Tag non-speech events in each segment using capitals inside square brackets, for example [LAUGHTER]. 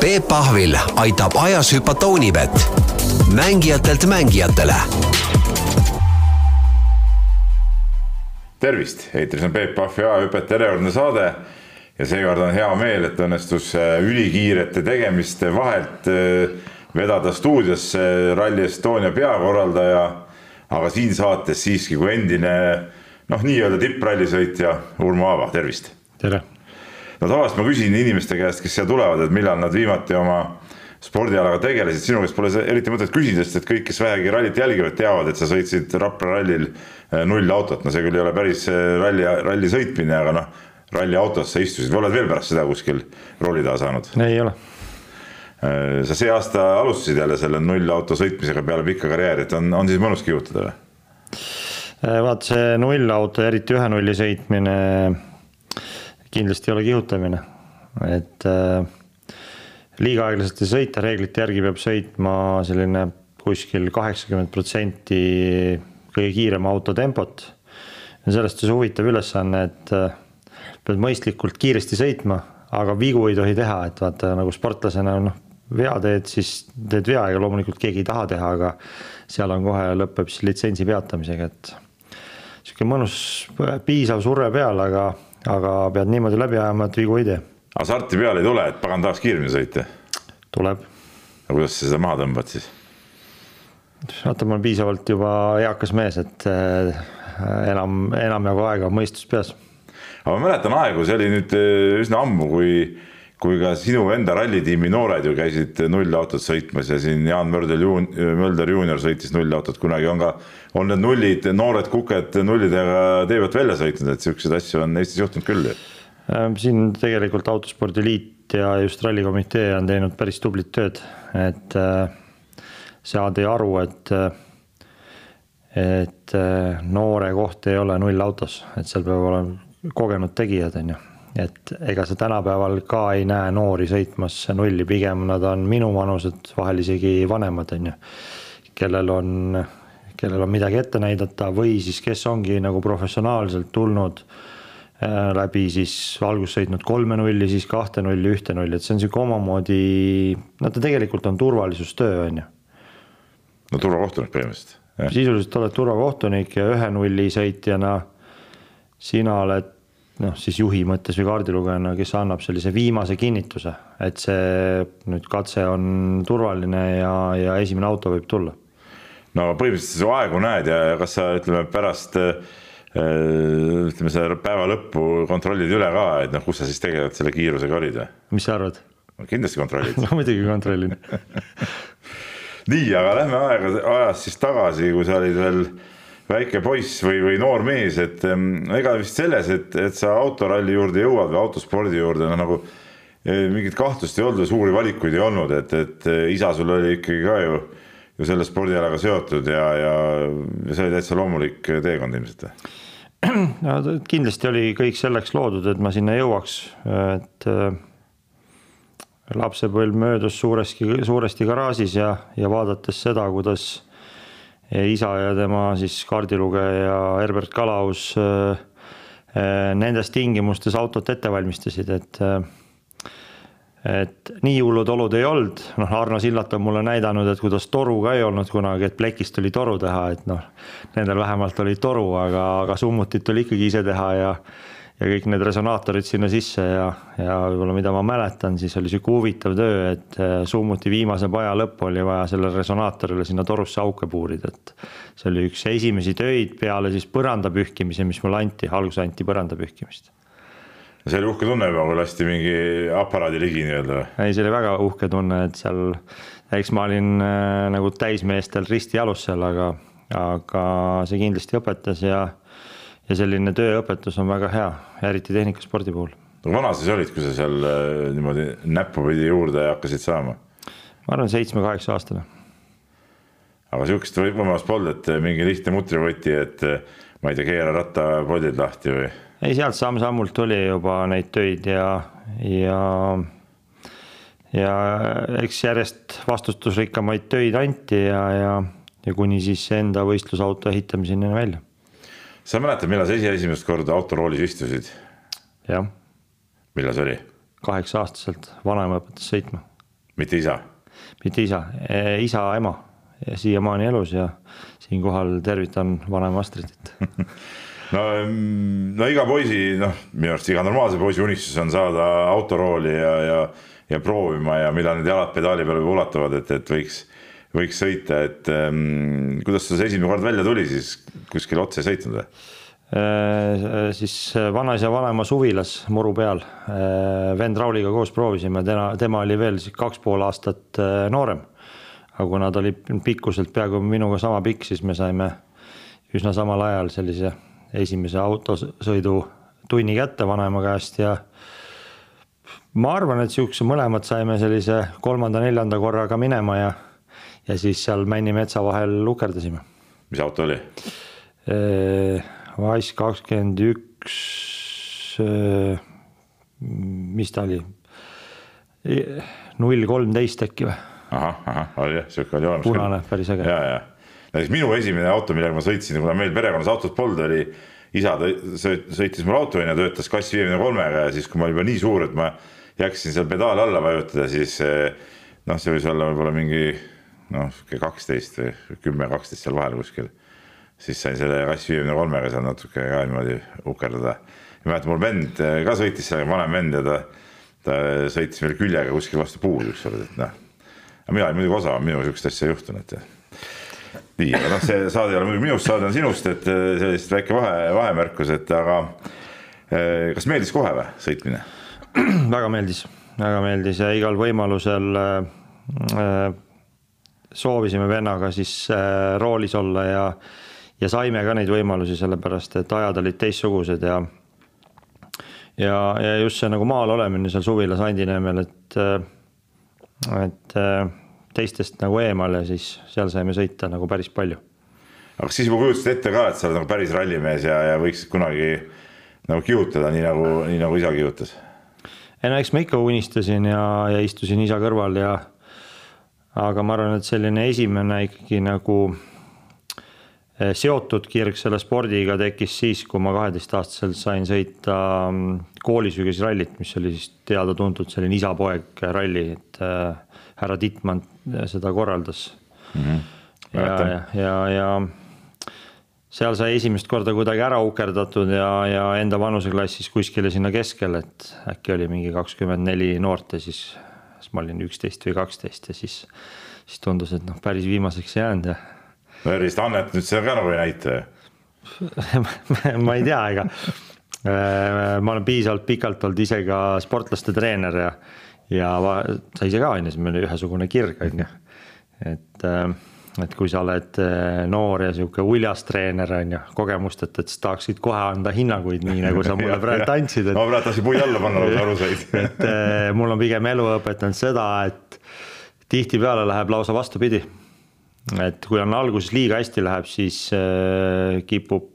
Peep Pahvil aitab ajas hüpata Unibet, mängijatelt mängijatele. tervist, eetris on Peep Pahvi ajahüpet järjekordne saade ja seekord on hea meel, et õnnestus äh, ülikiirete tegemiste vahelt äh, vedada stuudiosse Rally Estonia peakorraldaja, aga siin saates siiski kui endine noh, nii-öelda tipprallisõitja Urmo Aava, tervist. tere no tavaliselt ma küsin inimeste käest, kes siia tulevad, et millal nad viimati oma spordialaga tegelesid, sinu käest pole eriti mõtet küsida, sest et kõik, kes vähegi rallit jälgivad, teavad, et sa sõitsid Rapla rallil eh, null autot, no see küll ei ole päris eh, ralli, ralli sõitmine, aga noh, ralliautos sa istusid või oled veel pärast seda kuskil rooli taha saanud? ei ole. Eh, sa see aasta alustasid jälle selle nullauto sõitmisega peale pikka karjääri, et on, on siis mõnus kihutada või? vaat see nullauto, eriti ühe nulli sõitmine kindlasti ei ole kihutamine, et äh, liiga aeglaselt ei sõita, reeglite järgi peab sõitma selline kuskil kaheksakümmend protsenti kõige kiirema auto tempot. ja sellest see huvitav ülesanne, et äh, pead mõistlikult kiiresti sõitma, aga vigu ei tohi teha, et vaata nagu sportlasena noh, vea teed, siis teed vea ja loomulikult keegi ei taha teha, aga seal on kohe lõpeb siis litsentsi peatamisega, et sihuke mõnus piisav surve peal, aga aga pead niimoodi läbi ajama, et vigu ei tee. hasarti peale ei tule, et pagan tahaks kiiremini sõita? tuleb. aga kuidas sa seda maha tõmbad siis? vaata, ma olen piisavalt juba eakas mees, et äh, enam, enamjagu aega on mõistus peas. aga ma mäletan aegu, see oli nüüd äh, üsna ammu, kui kui ka sinu enda rallitiimi noored ju käisid nullautot sõitmas ja siin Jaan Mölder, Mölder juunior sõitis nullautot, kunagi on ka, on need nullid, noored kuked nullidega tee pealt välja sõitnud, et siukseid asju on Eestis juhtunud küll. Ähm, siin tegelikult Autospordi Liit ja just rallikomitee on teinud päris tublit tööd, et äh, saadi aru, et et äh, noore koht ei ole nullautos, et seal peab olema kogenud tegijad, on ju et ega sa tänapäeval ka ei näe noori sõitmas nulli, pigem nad on minuvanused, vahel isegi vanemad, on ju. kellel on, kellel on midagi ette näidata või siis, kes ongi nagu professionaalselt tulnud äh, läbi siis alguses sõitnud kolme nulli, siis kahte nulli, ühte nulli, et see on sihuke omamoodi, no ta tegelikult on turvalisustöö, on ju. no turvakohtunik põhimõtteliselt. sisuliselt oled turvakohtunik ja ühe nulli sõitjana sina oled noh, siis juhi mõttes või kaardilugejana, kes annab sellise viimase kinnituse, et see nüüd katse on turvaline ja, ja esimene auto võib tulla. no põhimõtteliselt sa aegu näed ja kas sa ütleme pärast äh, ütleme selle päeva lõppu kontrollid üle ka, et noh, kus sa siis tegelikult selle kiirusega olid või? mis sa arvad? kindlasti kontrollid [LAUGHS] no muidugi kontrollin [LAUGHS] nii, aga lähme aega, ajas siis tagasi, kui sa olid veel väike poiss või, või noor mees, et ega vist selles, et, et sa autoralli juurde jõuad või autospordi juurde, no nagu eh, mingit kahtlust ei olnud või suuri valikuid ei olnud, et, et eh, isa sul oli ikkagi ka ju, ju selle spordialaga seotud ja, ja, ja see oli täitsa loomulik teekond ilmselt [CLEARS THROAT] no kindlasti oli kõik selleks loodud, et ma sinna jõuaks, et äh, lapsepõlv möödus suuresti, suuresti garaažis ja, ja vaadates seda, kuidas isa ja tema siis kaardilugeja Herbert Kalaus nendes tingimustes autot ette valmistasid, et et nii hullud olud ei olnud, noh, Arno Sillat on mulle näidanud, et kuidas toru ka ei olnud kunagi, et plekist tuli toru teha, et noh, nendel vähemalt oli toru, aga, aga summutit tuli ikkagi ise teha ja ja kõik need resonaatorid sinna sisse ja, ja võib-olla mida ma mäletan, siis oli sihuke huvitav töö, et äh, summuti viimase paja lõpp oli vaja sellele resonaatorile sinna torusse auke puurida, et see oli üks esimesi töid peale siis põranda pühkimise, mis mulle anti, alguses anti põranda pühkimist. see oli uhke tunne juba, kui lasti mingi aparaadi ligi nii-öelda või? ei, see oli väga uhke tunne, et seal, eks ma olin äh, nagu täismeestel risti jalus seal, aga, aga see kindlasti õpetas ja ja selline tööõpetus on väga hea, eriti tehnikaspordi puhul. no vana siis olid, kui sa seal äh, niimoodi näppupidi juurde hakkasid saama? ma arvan, seitsme-kaheksa aastane. aga sihukest võimalust polnud, et äh, mingi lihtne mutrivõti, et äh, ma ei tea, keera rattapoldid lahti või? ei, sealt samm-sammult tuli juba neid töid ja, ja ja eks järjest vastutusrikkamaid töid anti ja, ja, ja kuni siis enda võistlusauto ehitamiseni välja sa mäletad, millal sa ise esimest korda autoroolis istusid? jah. millal see oli? kaheksa-aastaselt, vanaema õpetas sõitma. mitte isa? mitte isa, isa ema siiamaani elus ja siinkohal tervitan vanaema Astritit [LAUGHS] no, no iga poisi, noh, minu arust iga normaalse poisi unistus on saada autorooli ja, ja, ja proovima ja millal need jalad pedaali peale ulatuvad, et, et võiks, võiks sõita, et ähm, kuidas sul see esimene kord välja tuli siis, kuskil otse ei sõitnud või? Äh, siis vanaisa vanaema suvilas muru peal, äh, vend Rauliga koos proovisime, tema, tema oli veel kaks pool aastat äh, noorem. Aga kuna ta oli pikkuselt peaaegu minuga sama pikk, siis me saime üsna samal ajal sellise esimese autosõidu tunni kätte vanaema käest ja ma arvan, et sihukese mõlemad saime sellise kolmanda-neljanda korraga minema ja, ja siis seal Männi-Metsa vahel lukerdasime. mis auto oli? Wise kakskümmend üks, mis ta oli? null kolmteist äkki või? ahah, ahah, oli jah, sihuke oli olemas. punane, päris äge. ja, ja näiteks minu esimene auto, millega ma sõitsin, kuna meil perekonnas autot polnud, oli isa sõitis mul auto onju, töötas kass viiekümne kolmega ja siis, kui ma olin juba nii suur, et ma jaksin seal pedaali alla vajutada, siis noh, see võis olla võib-olla mingi noh, kaksteist või kümme, kaksteist seal vahel kuskil. siis sain selle kass viiekümne kolmega seal natuke ka niimoodi ukerdada. mäletan, mul vend eh, ka sõitis sellega, vanem vend ja ta, ta sõitis meil küljega kuskil vastu puud ükskord, et noh aga mina olin muidugi osavam, minuga sihukest asja ei juhtunud. nii, aga noh, see saade ei ole muidugi minust, saade on sinust, et eh, sellist väike vahe, vahemärkus, et aga eh, kas meeldis kohe või sõitmine? väga meeldis, väga meeldis ja igal võimalusel äh, soovisime vennaga siis äh, roolis olla ja, ja saime ka neid võimalusi, sellepärast et ajad olid teistsugused ja ja, ja just see nagu maal olemine seal suvilas Andineemel, et, et teistest nagu eemal ja siis seal saime sõita nagu päris palju. aga siis juba kujutasid ette ka, et sa oled nagu päris rallimees ja, ja võiksid kunagi nagu kihutada, nii nagu, nii nagu isa kihutas? ei no eks ma ikka unistasin ja, ja istusin isa kõrval ja aga ma arvan, et selline esimene ikkagi nagu eh, seotud kirg selle spordiga tekkis siis, kui ma kaheteistaastaselt sain sõita mm, koolisügisrallit, mis oli siis teada-tuntud selline isa-poeg ralli, et äh, härra Tittmann seda korraldas mm. -hmm. ja, ja, ja, ja seal sai esimest korda kuidagi ära ukerdatud ja, ja enda vanuseklassis kuskile sinna keskele, et äkki oli mingi kakskümmend neli noort ja siis ma olin üksteist või kaksteist ja siis, siis tundus, et noh, päris viimaseks jäänud ja. no erilist annet nüüd seal ka nagu ei näita ju [LAUGHS] ma ei tea, ega äh, ma olen piisavalt pikalt olnud ise ka sportlaste treener ja ja sa ise ka on ju, siis meil ühesugune kirg on ju, et äh, et kui sa oled äh, noor ja sihuke uljas treener on ju, kogemusteta, et siis tahaksid kohe anda hinnanguid, nii nagu sa [LAUGHS] mulle praegu andsid. ma praegu tahtsin puid alla panna, nagu sa aru said [LAUGHS] et äh, mul on pigem elu õpetanud seda, et tihtipeale läheb lausa vastupidi. et kui on alguses liiga hästi läheb, siis kipub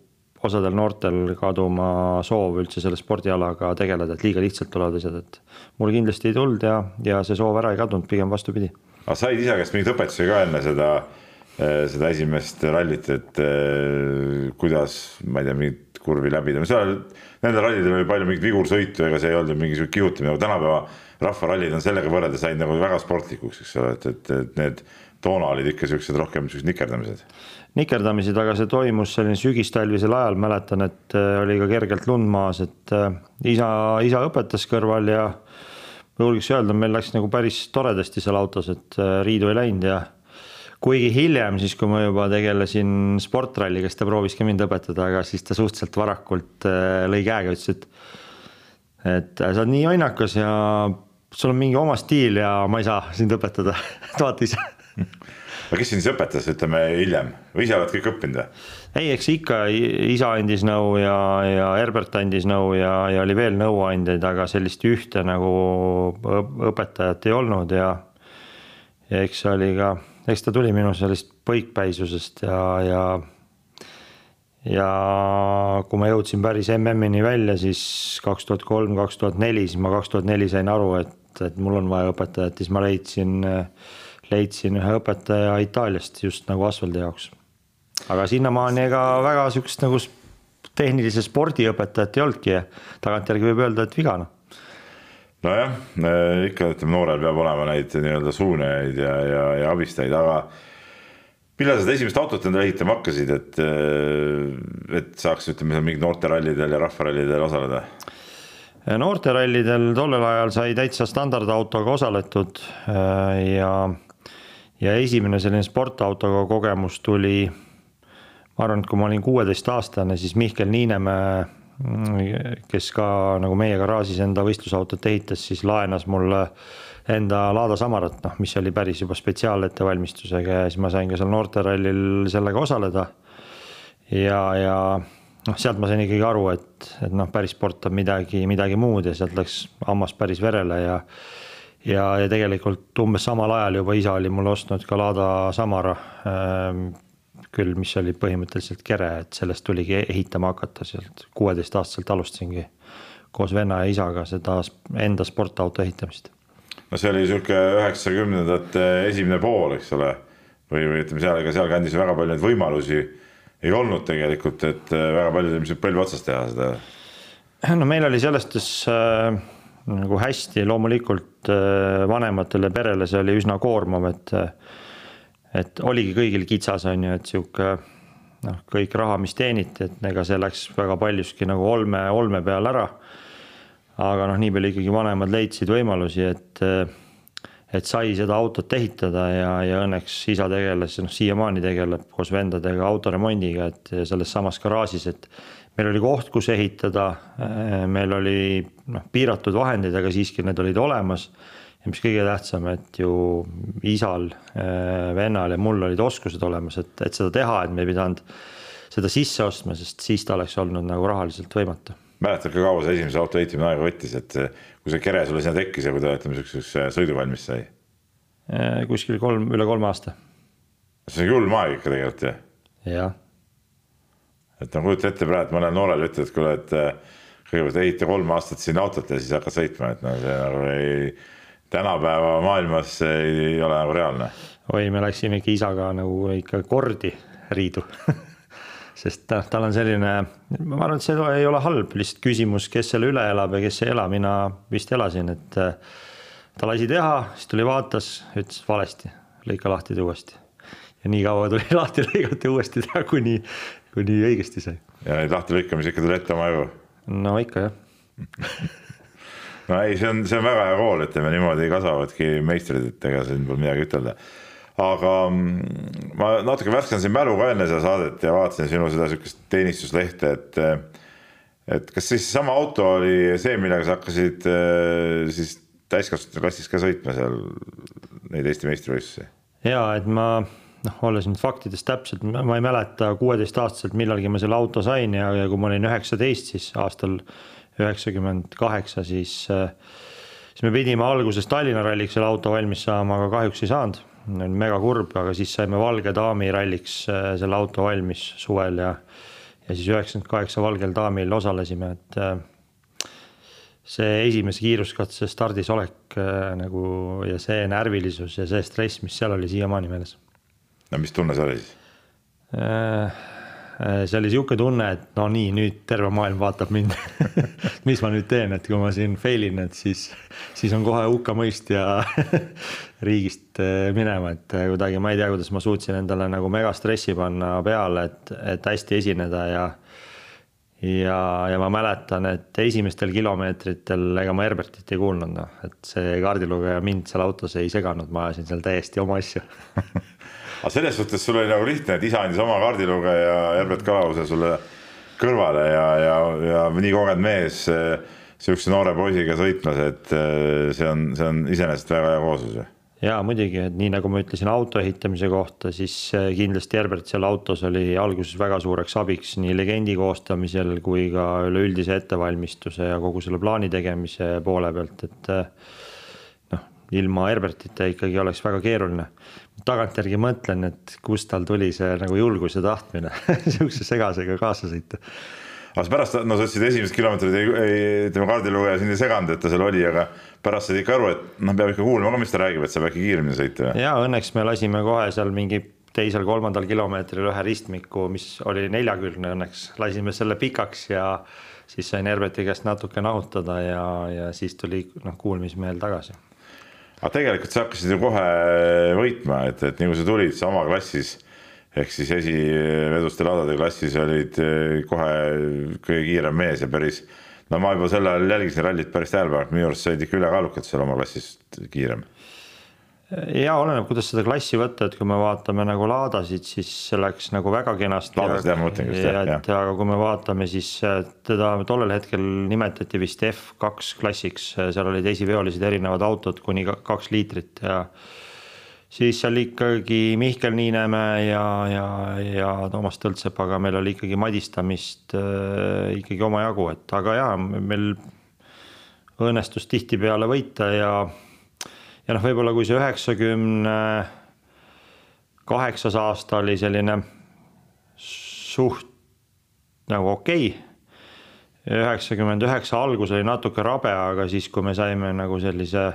osadel noortel kaduma soov üldse selle spordialaga tegeleda, et liiga lihtsalt tulevad asjad, et mul kindlasti ei tulnud ja, ja see soov ära ei kadunud, pigem vastupidi. aga said isa käest mingeid õpetusi ka enne seda, eh, seda esimest rallit, et eh, kuidas, ma ei tea, mingit kurvi läbida, seal nendel rallidel oli palju mingit vigursõitu, ega see ei olnud mingi sihuke kihutamine, nagu tänapäeva rahvarallid on sellega võrreldes läinud nagu väga sportlikuks, eks ole, et, et, et need toona olid ikka siuksed rohkem siuksed nikerdamised. Nikerdamised, aga see toimus selline sügistalvisel ajal, mäletan, et äh, oli ka kergelt lund maas, et äh, isa, isa õpetas kõrval ja julgeks öelda, meil läks nagu päris toredasti seal autos, et äh, riidu ei läinud ja kuigi hiljem siis, kui ma juba tegelesin sportralliga, siis ta proovis ka mind õpetada, aga siis ta suhteliselt varakult lõi käega, ütles, et et sa oled nii jonnakas ja sul on mingi oma stiil ja ma ei saa sind õpetada, [LAUGHS] et vaata ise aga kes sind siis õpetas, ütleme hiljem või ise oled kõik õppinud või? ei, eks ikka isa andis nõu ja, ja Herbert andis nõu ja, ja oli veel nõuandjaid, aga sellist ühte nagu õpetajat ei olnud ja. ja eks see oli ka, eks ta tuli minu sellist põikpäisusest ja, ja. ja kui ma jõudsin päris MM-ini välja, siis kaks tuhat kolm, kaks tuhat neli, siis ma kaks tuhat neli sain aru, et, et mul on vaja õpetajat, siis ma leidsin leidsin ühe õpetaja Itaaliast just nagu asfaldi jaoks. aga sinnamaani ega väga sihukest nagu tehnilise spordi õpetajat ei olnudki ja tagantjärgi võib öelda, et vigane. Nojah, ikka ütleme, noorel peab olema neid nii-öelda suunajaid ja, ja, ja abistajaid, aga millal sa seda esimest autot endale ehitama hakkasid, et, et saaks, ütleme, mingid noorterallidel ja rahvarallidel osaleda? noorterallidel tollel ajal sai täitsa standardautoga osaletud ja, ja esimene selline sportautoga kogemus tuli, ma arvan, et kui ma olin kuueteistaastane, siis Mihkel Niinemäe kes ka nagu meie garaažis enda võistlusautot ehitas, siis laenas mulle enda Lada Samarat, noh, mis oli päris juba spetsiaalettevalmistusega ja siis ma sain ka seal noorterallil sellega osaleda. ja, ja noh, sealt ma sain ikkagi aru, et, et noh, päris sport on midagi, midagi muud ja sealt läks hammas päris verele ja ja, ja tegelikult umbes samal ajal juba isa oli mulle ostnud ka Lada Samara ähm, küll, mis oli põhimõtteliselt kere, et sellest tuligi ehitama hakata sealt, kuueteistaastaselt alustasingi koos venna ja isaga seda enda sportauto ehitamist. no see oli sihuke üheksakümnendate esimene pool, eks ole, või, või ütleme seal, ega sealkandis väga palju neid võimalusi ei olnud tegelikult, et äh, väga paljud ilmselt põlve otsas teha seda. no meil oli selles suhtes äh, nagu hästi, loomulikult äh, vanematele perele see oli üsna koormav, et äh, et oligi kõigil kitsas, on ju, et sihuke noh, kõik raha, mis teeniti, et ega see läks väga paljuski nagu olme, olme peal ära. aga noh, nii palju ikkagi vanemad leidsid võimalusi, et, et sai seda autot ehitada ja, ja õnneks isa tegeles, noh siiamaani tegeleb koos vendadega autoremondiga, et selles samas garaažis, et meil oli koht, kus ehitada, meil oli noh, piiratud vahendid, aga siiski need olid olemas ja mis kõige tähtsam, et ju isal, äh, vennal ja mul olid oskused olemas, et, et seda teha, et me ei pidanud seda sisse ostma, sest siis ta oleks olnud nagu rahaliselt võimatu. mäletad ka kaua see esimese auto ehitamine aega võttis, et kui see kere sulle sinna tekkis ja kui ta ütleme siukseks äh, sõiduvalmis sai? Äh, kuskil kolm, üle kolme aasta. see on julm aeg ikka tegelikult ju. jah. et no kujuta ette praegu, et mõnel noorel ütled, et kuule, et kõigepealt ehita kolm aastat siin autot ja siis hakkad sõitma, et no see nagu ei tänapäeva maailmas ei ole nagu reaalne. oi, me läksime ikka isaga nagu ikka kordi riidu [LAUGHS] sest noh, tal on selline, ma arvan, et see ei ole halb, lihtsalt küsimus, kes selle üle elab ja kes ei ela, mina vist elasin, et äh, ta lasi teha, siis tuli vaatas, ütles valesti, lõika lahti tee uuesti. ja nii kaua tuli [LAUGHS] lahti lõigata ja uuesti teha, kuni, kuni õigesti sai. ja neid lahtilõikamisi ikka tuli ette omajagu? no ikka jah [LAUGHS] no ei, see on, see on väga hea kool, ütleme niimoodi kasvavadki meistrid, et ega siin pole midagi ütelda. aga mm, ma natuke värskendasin mälu ka enne seda saadet ja vaatasin sinu seda sihukest teenistuslehte, et et kas siis sama auto oli see, millega sa hakkasid äh, siis täiskasvanute klassis ka sõitma seal neid Eesti meistrivõistlusi? ja et ma noh, olles nüüd faktidest täpselt, ma ei mäleta kuueteistaastaselt millalgi ma selle auto sain ja, ja kui ma olin üheksateist, siis aastal üheksakümmend kaheksa, siis, äh, siis me pidime alguses Tallinna ralliks selle auto valmis saama, aga kahjuks ei saanud. oli mega kurb, aga siis saime Valge daami ralliks äh, selle auto valmis suvel ja, ja siis üheksakümmend kaheksa Valgel daamil osalesime, et äh, see esimese kiiruskatse stardis olek nagu ja see närvilisus ja see stress, mis seal oli siiamaani meeles. no mis tunne see oli siis? Äh, see oli sihuke tunne, et no nii, nüüd terve maailm vaatab mind. [LAUGHS] Mis ma nüüd teen, et kui ma siin fail in, et siis, siis on kohe hukkamõist ja [LAUGHS] riigist äh, minema, et äh, kuidagi ma ei tea, kuidas ma suutsin endale nagu megastressi panna peale, et, et hästi esineda ja ja, ja ma mäletan, et esimestel kilomeetritel ega ma Herbertit ei kuulnud, noh, et see kaardilugeja mind seal autos ei seganud, ma ajasin seal täiesti oma asju [LAUGHS] aga selles suhtes sul oli nagu lihtne, et isa andis oma kaardilugeja Herbert Kalause sulle kõrvale ja, ja, ja nii kogenud mees sihukese noore poisiga sõitmas, et eh, see on, see on iseenesest väga hea kooslus ju. Ja muidugi, et nii nagu ma ütlesin auto ehitamise kohta, siis eh, kindlasti Herbert seal autos oli alguses väga suureks abiks nii legendi koostamisel kui ka üleüldise ettevalmistuse ja kogu selle plaani tegemise poole pealt, et eh, ilma Herbertita ikkagi oleks väga keeruline tagantjärgi mõtlen, et kust tal tuli see nagu julgus ja tahtmine [LAUGHS] sihukese segasega kaasa sõita. aga pärast, no sa ütlesid esimesed kilomeetrid ei, ei, ütleme kaardilugeja sind ei seganud, et ta seal oli, aga pärast said ikka aru, et noh, peab ikka kuulma ka, mis ta räägib, et saab äkki kiiremini sõita. ja õnneks me lasime kohe seal mingi teisel-kolmandal kilomeetril ühe ristmiku, mis oli neljakülgne õnneks, lasime selle pikaks ja siis sain Herberti käest natuke nahutada ja, ja siis tuli noh, kuulmismeel tagasi. Aga tegelikult sa hakkasid ju kohe võitma, et, et nii kui sa tulid sama klassis ehk siis esiveduste laadade klassis olid eh, kohe kõige kiirem mees ja päris no ma juba sel ajal jälgisin rallit päris tähelepanelikult, minu arust sa olid ikka ülekaalukalt seal oma klassis kiirem ja oleneb, kuidas seda klassi võtta, et kui me vaatame nagu laadasid, siis läks nagu väga kenasti. laadasid jah, ma mõtlengi just jah, jah. aga kui me vaatame, siis teda tollel hetkel nimetati vist F2 klassiks, seal olid esiveolised erinevad autod kuni kaks liitrit ja siis seal ikkagi Mihkel Niinemäe ja, ja, ja Toomas Tõltsepaga meil oli ikkagi madistamist äh, ikkagi omajagu, et aga jaa, meil õnnestus tihtipeale võita ja ja noh, võib-olla kui see üheksakümne kaheksas aasta oli selline suht nagu okei okay., üheksakümmend üheksa algus oli natuke rabe, aga siis, kui me saime nagu sellise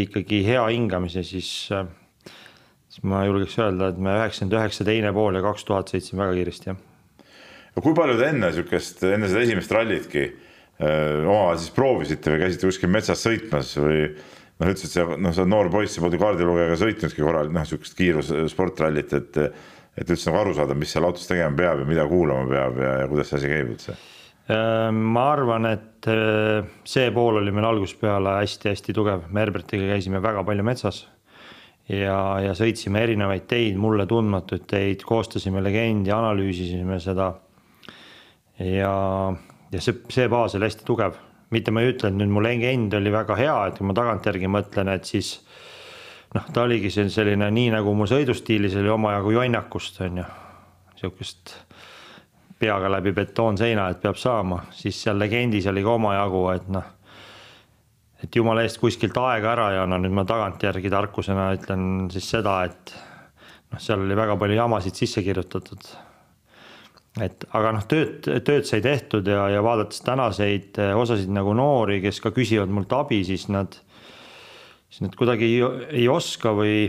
ikkagi hea hingamise, siis, siis ma julgeks öelda, et me üheksakümmend üheksa teine pool ja kaks tuhat sõitsime väga kiiresti, jah. no kui palju te enne sihukest, enne seda esimest rallitki omavahel siis proovisite või käisite kuskil metsas sõitmas või noh, ütles, et sa noh, sa oled noor poiss, sa ju kaardilugejaga sõitnudki korral, noh, sihukest kiirussportrallit, et et üldse nagu aru saada, mis seal autos tegema peab ja mida kuulama peab ja, ja kuidas see asi käib üldse? Ehm, ma arvan, et eh, see pool oli meil algusest peale hästi-hästi tugev, me Herbertiga käisime väga palju metsas ja, ja sõitsime erinevaid teid, mulle tundmatuid teid, koostasime legendi, analüüsisime seda. ja, ja see, see baas oli hästi tugev mitte ma ei ütle, et nüüd mu legend oli väga hea, et kui ma tagantjärgi mõtlen, et siis noh, ta oligi selline nii nagu mu sõidustiilis oli omajagu jonnakust on ju, sihukest peaga läbi betoonseina, et peab saama, siis seal legendis oli ka omajagu, et noh, et jumala eest kuskilt aega ära ei anna, nüüd ma tagantjärgi tarkusena ütlen siis seda, et noh, seal oli väga palju jamasid sisse kirjutatud et aga noh, tööd, tööd sai tehtud ja, ja vaadates tänaseid eh, osasid nagu noori, kes ka küsivad mult abi, siis nad, siis nad kuidagi ei, ei oska või,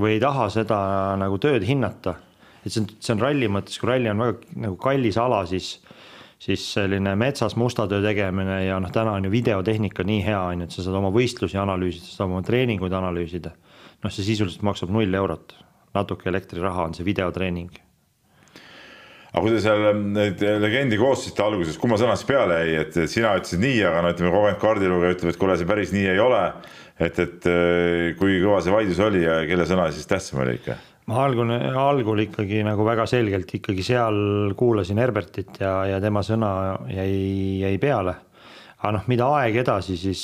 või ei taha seda nagu tööd hinnata. et see on, see on ralli mõttes, kui ralli on väga nagu kallis ala, siis, siis selline metsas musta töö tegemine ja noh, täna on ju videotehnika nii hea, on ju, et sa saad oma võistlusi analüüsida, sa saad oma treeninguid analüüsida. noh, see sisuliselt maksab null eurot, natuke elektriraha on see videotreening aga kui te seal ähm, neid legendi koostasite alguses, kumma sõna siis peale jäi, et sina ütlesid nii, aga no ütleme, kogenud kaardilugeja ütleb, et kuule, see päris nii ei ole. et, et äh, kui kõva see vaidlus oli ja kelle sõna siis tähtsam oli ikka? ma algul, algul ikkagi nagu väga selgelt ikkagi seal kuulasin Herbertit ja, ja tema sõna jäi, jäi peale. aga noh, mida aeg edasi, siis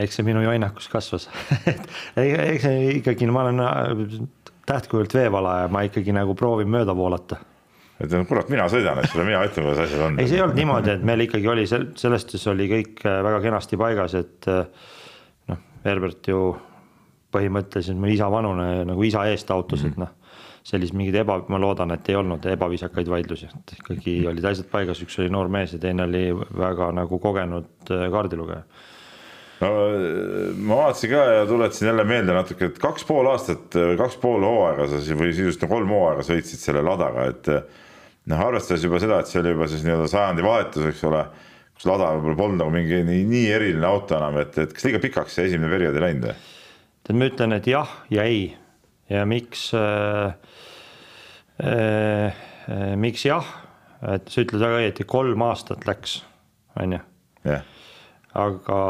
eks see minu jonnakus kasvas [LAUGHS] eks see ikkagi, ma olen äh, tähtkujult veevalaja, ma ikkagi nagu proovin mööda voolata et kurat, mina sõidan, eks ole, mina ütlen, kuidas asjad on. ei, see ei olnud niimoodi, et meil ikkagi oli sel-, selles suhtes oli kõik äh, väga kenasti paigas, et äh, noh, Herbert ju põhimõtteliselt mu isa vanune nagu isa eest autos mm, -hmm. et noh, sellist mingeid eba, ma loodan, et ei olnud ebaviisakaid vaidlusi, et ikkagi mhm. olid asjad paigas, üks oli noor mees ja teine oli väga nagu kogenud äh, kaardilugeja no ma vaatasin ka ja tuletasin jälle meelde natuke, et kaks pool aastat või kaks pool hooaega sa või sisuliselt kolm hooaega sõitsid selle ladaga, et noh, arvestades juba seda, et see oli juba siis nii-öelda sajandi vahetus, eks ole, kus Lada võib-olla polnud nagu mingi nii, nii eriline auto enam, et, et kas liiga pikaks see esimene periood ei läinud või? tead, ma ütlen, et jah ja ei ja miks äh,, äh, miks jah, et sa ütled väga õieti, kolm aastat läks, on ju. aga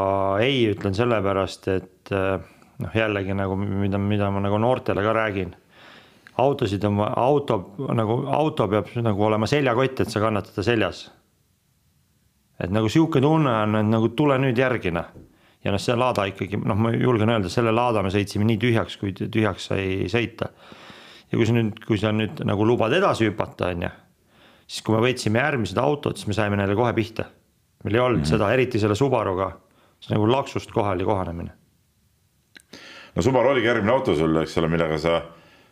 ei ütlen sellepärast, et äh, noh, jällegi nagu mida, mida ma nagu noortele ka räägin autosid on, auto nagu auto peab nagu olema seljakott, et sa kannad teda seljas. et nagu sihuke tunne on, et nagu tule nüüd järgi noh. ja noh, see laada ikkagi noh, ma julgen öelda, selle laada me sõitsime nii tühjaks, kui tühjaks sai sõita. ja kui sa nüüd, kui sa nüüd nagu lubad edasi hüpata, on ju, siis kui me võtsime järgmised autod, siis me saime neile kohe pihta. meil ei olnud mm -hmm. seda, eriti selle Subaruga, see nagu laksust kohe oli kohanemine. no Subaru oligi järgmine auto sul, eks ole, millega sa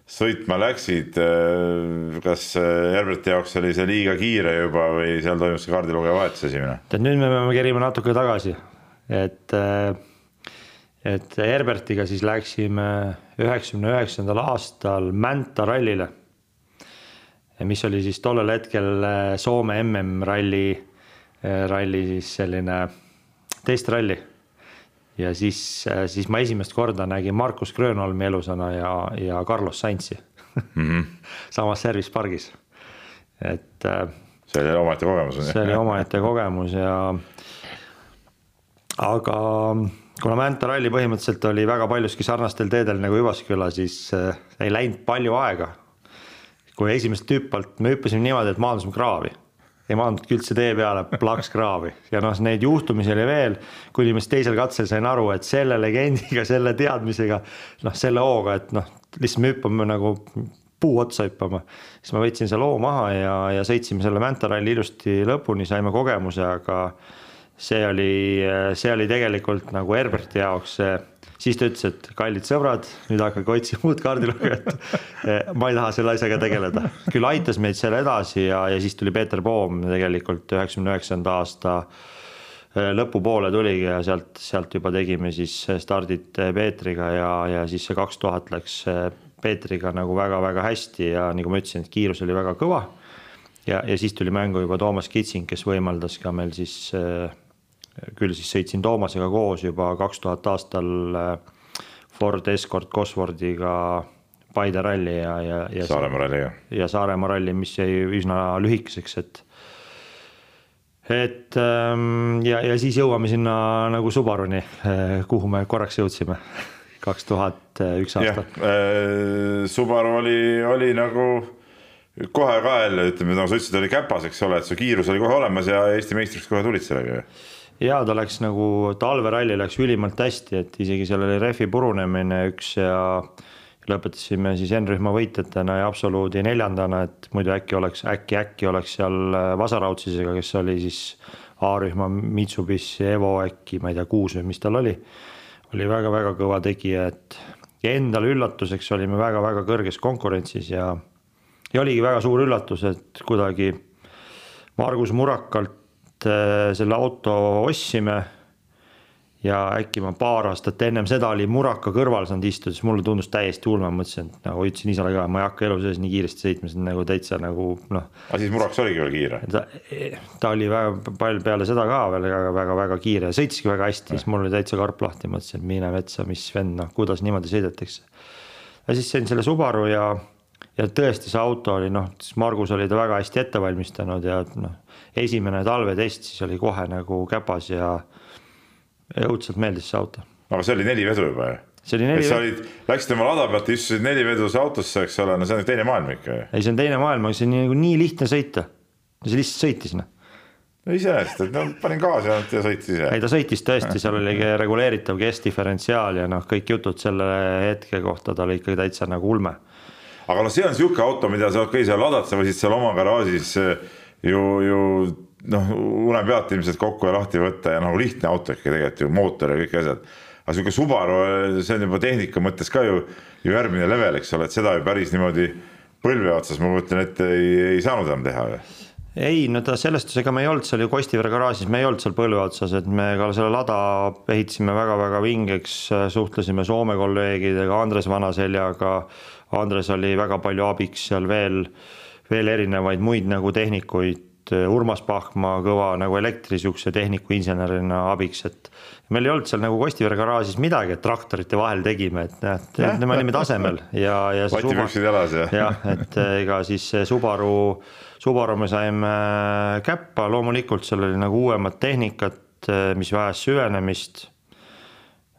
sõitma läksid, äh, kas äh, Herberti jaoks oli see liiga kiire juba või seal toimus see kaardilugeja vahetus esimene? tead, nüüd me peame kerima natuke tagasi, et, äh, et Herbertiga siis läksime üheksakümne üheksandal aastal Mänta rallile. mis oli siis tollel hetkel Soome MM-ralli ralli siis selline testralli. Ja siis, siis ma esimest korda nägin Markus Grönholmi elusana ja, ja Carlos Sainzi mm -hmm. [LAUGHS] samas service pargis, et. see oli omaette kogemus. see oli omaette kogemus ja aga kuna Mänta ralli põhimõtteliselt oli väga paljuski sarnastel teedel nagu Hüvasküla, siis äh, ei läinud palju aega. kui esimest hüppalt me hüppasime niimoodi, et maandusime kraavi, ei maandunudki üldse tee peale, plaks kraavi ja noh, neid juhtumisi oli veel, kuni ma siis teisel katsel sain aru, et selle legendiga, selle teadmisega, noh, selle hooga, et noh, lihtsalt me hüppame nagu puu otsa hüppama. siis ma võtsin selle hoo maha ja, ja sõitsime selle Mänta ralli ilusti lõpuni, saime kogemuse, aga see oli, see oli tegelikult nagu Herberti jaoks, siis ta ütles, et kallid sõbrad, nüüd hakake otsima uut kaardilugejat. [LAUGHS] ma ei taha selle asjaga tegeleda, küll aitas meid seal edasi ja, ja siis tuli Peeter Poom tegelikult üheksakümne üheksanda aasta äh, lõpupoole tuligi ja sealt, sealt juba tegime siis stardid Peetriga ja, ja siis see kaks tuhat läks Peetriga nagu väga-väga hästi ja nagu ma ütlesin, et kiirus oli väga kõva. ja, ja siis tuli mängu juba Toomas Kitsing, kes võimaldas ka meil siis äh, küll siis sõitsin Toomasega koos juba kaks tuhat aastal äh, Ford Escort Cosworthiga Paide ralli ja, ja, ja. Saaremaa ralli jah. ja Saaremaa ralli, mis jäi üsna lühikeseks, et. et ähm, ja, ja siis jõuame sinna nagu Subaruni, äh, kuhu me korraks jõudsime, [LAUGHS] kaks tuhat üks aasta. Äh, Subaru oli, oli nagu kohe ka jälle ütleme, nagu sa ütlesid, oli käpas, eks ole, et su kiirus oli kohe olemas ja Eesti meistriks kohe tulid sellega ja ta läks nagu talveralli läks ülimalt hästi, et isegi seal oli rehvi purunemine üks ja lõpetasime siis N-rühma võitjatena ja absoluudi neljandana, et muidu äkki oleks, äkki, äkki oleks seal äh, Vasaraudsisega, kes oli siis A-rühma Mitsubishi Evo äkki, ma ei tea, kuus või mis tal oli. oli väga-väga kõva tegija, et endale üllatuseks olime väga-väga kõrges konkurentsis ja, ja oligi väga suur üllatus, et kuidagi Margus Murakalt selle auto ostsime. ja äkki ma paar aastat ennem seda oli Muraka kõrval saanud istuda, siis mulle tundus täiesti ulme, mõtlesin, et nagu ütlesin isale ka, ma ei hakka elu sees nii kiiresti sõitma, see on nagu täitsa nagu noh. aga siis Murakas oligi veel kiire? ta, ta oli väga palju peale seda ka veel väga-väga kiire, sõitiski väga hästi, siis mul oli täitsa karp lahti, mõtlesin, et mine metsa, mis vend, noh, kuidas niimoodi sõidetakse. ja siis sain selle Subaru ja ja tõesti, see auto oli noh, siis Margus oli ta väga hästi ette valmistanud ja noh, esimene talvetest siis oli kohe nagu käpas ja õudselt meeldis see auto. aga see oli neli vedu juba ju? see oli neli. sa olid, läksid oma lada pealt, istusid neliveduse autosse, eks ole, no see on teine maailm ikka ju. ei, see on teine maailm, aga see on nii, nagu nii lihtne sõita. see lihtsalt sõitis noh no iseenesest, et no panin gaasi ainult ja sõitis ise. ei, ta sõitis tõesti, seal oli [LAUGHS] reguleeritav keskdiferentsiaal ja noh, kõik jutud selle hetke kohta, ta oli ikka täitsa nagu ulme aga noh, see on niisugune auto, mida sa okei okay,, sa ladad, sa võisid seal oma garaažis eh, ju, ju noh, une pealt ilmselt kokku ja lahti võtta ja nagu lihtne auto ikka tegelikult ju mootor ja kõik asjad. aga sihuke Subaru, see on juba tehnika mõttes ka ju, ju järgmine level, eks ole, et seda ju päris niimoodi põlve otsas, ma kujutan ette, ei, ei saanud enam teha ju ei, no ta sellest, ega me ei olnud seal ju Kostivere garaažis, me ei olnud seal põlve otsas, et me ka selle lada ehitasime väga-väga vingeks, suhtlesime Soome kolleegidega, Andres Vanaseljaga, Andres oli väga palju abiks seal veel, veel erinevaid muid nagu tehnikuid, Urmas Pahkma kõva nagu elektri siukse tehniku insenerina abiks, et meil ei olnud seal nagu Kostivere garaažis midagi, et traktorite vahel tegime, et näed, me olime tasemel ja, ja. vatipüksid jalas ja. jah, et ega siis Subaru, Subaru me saime käppa, loomulikult seal oli nagu uuemat tehnikat, mis vajas süvenemist.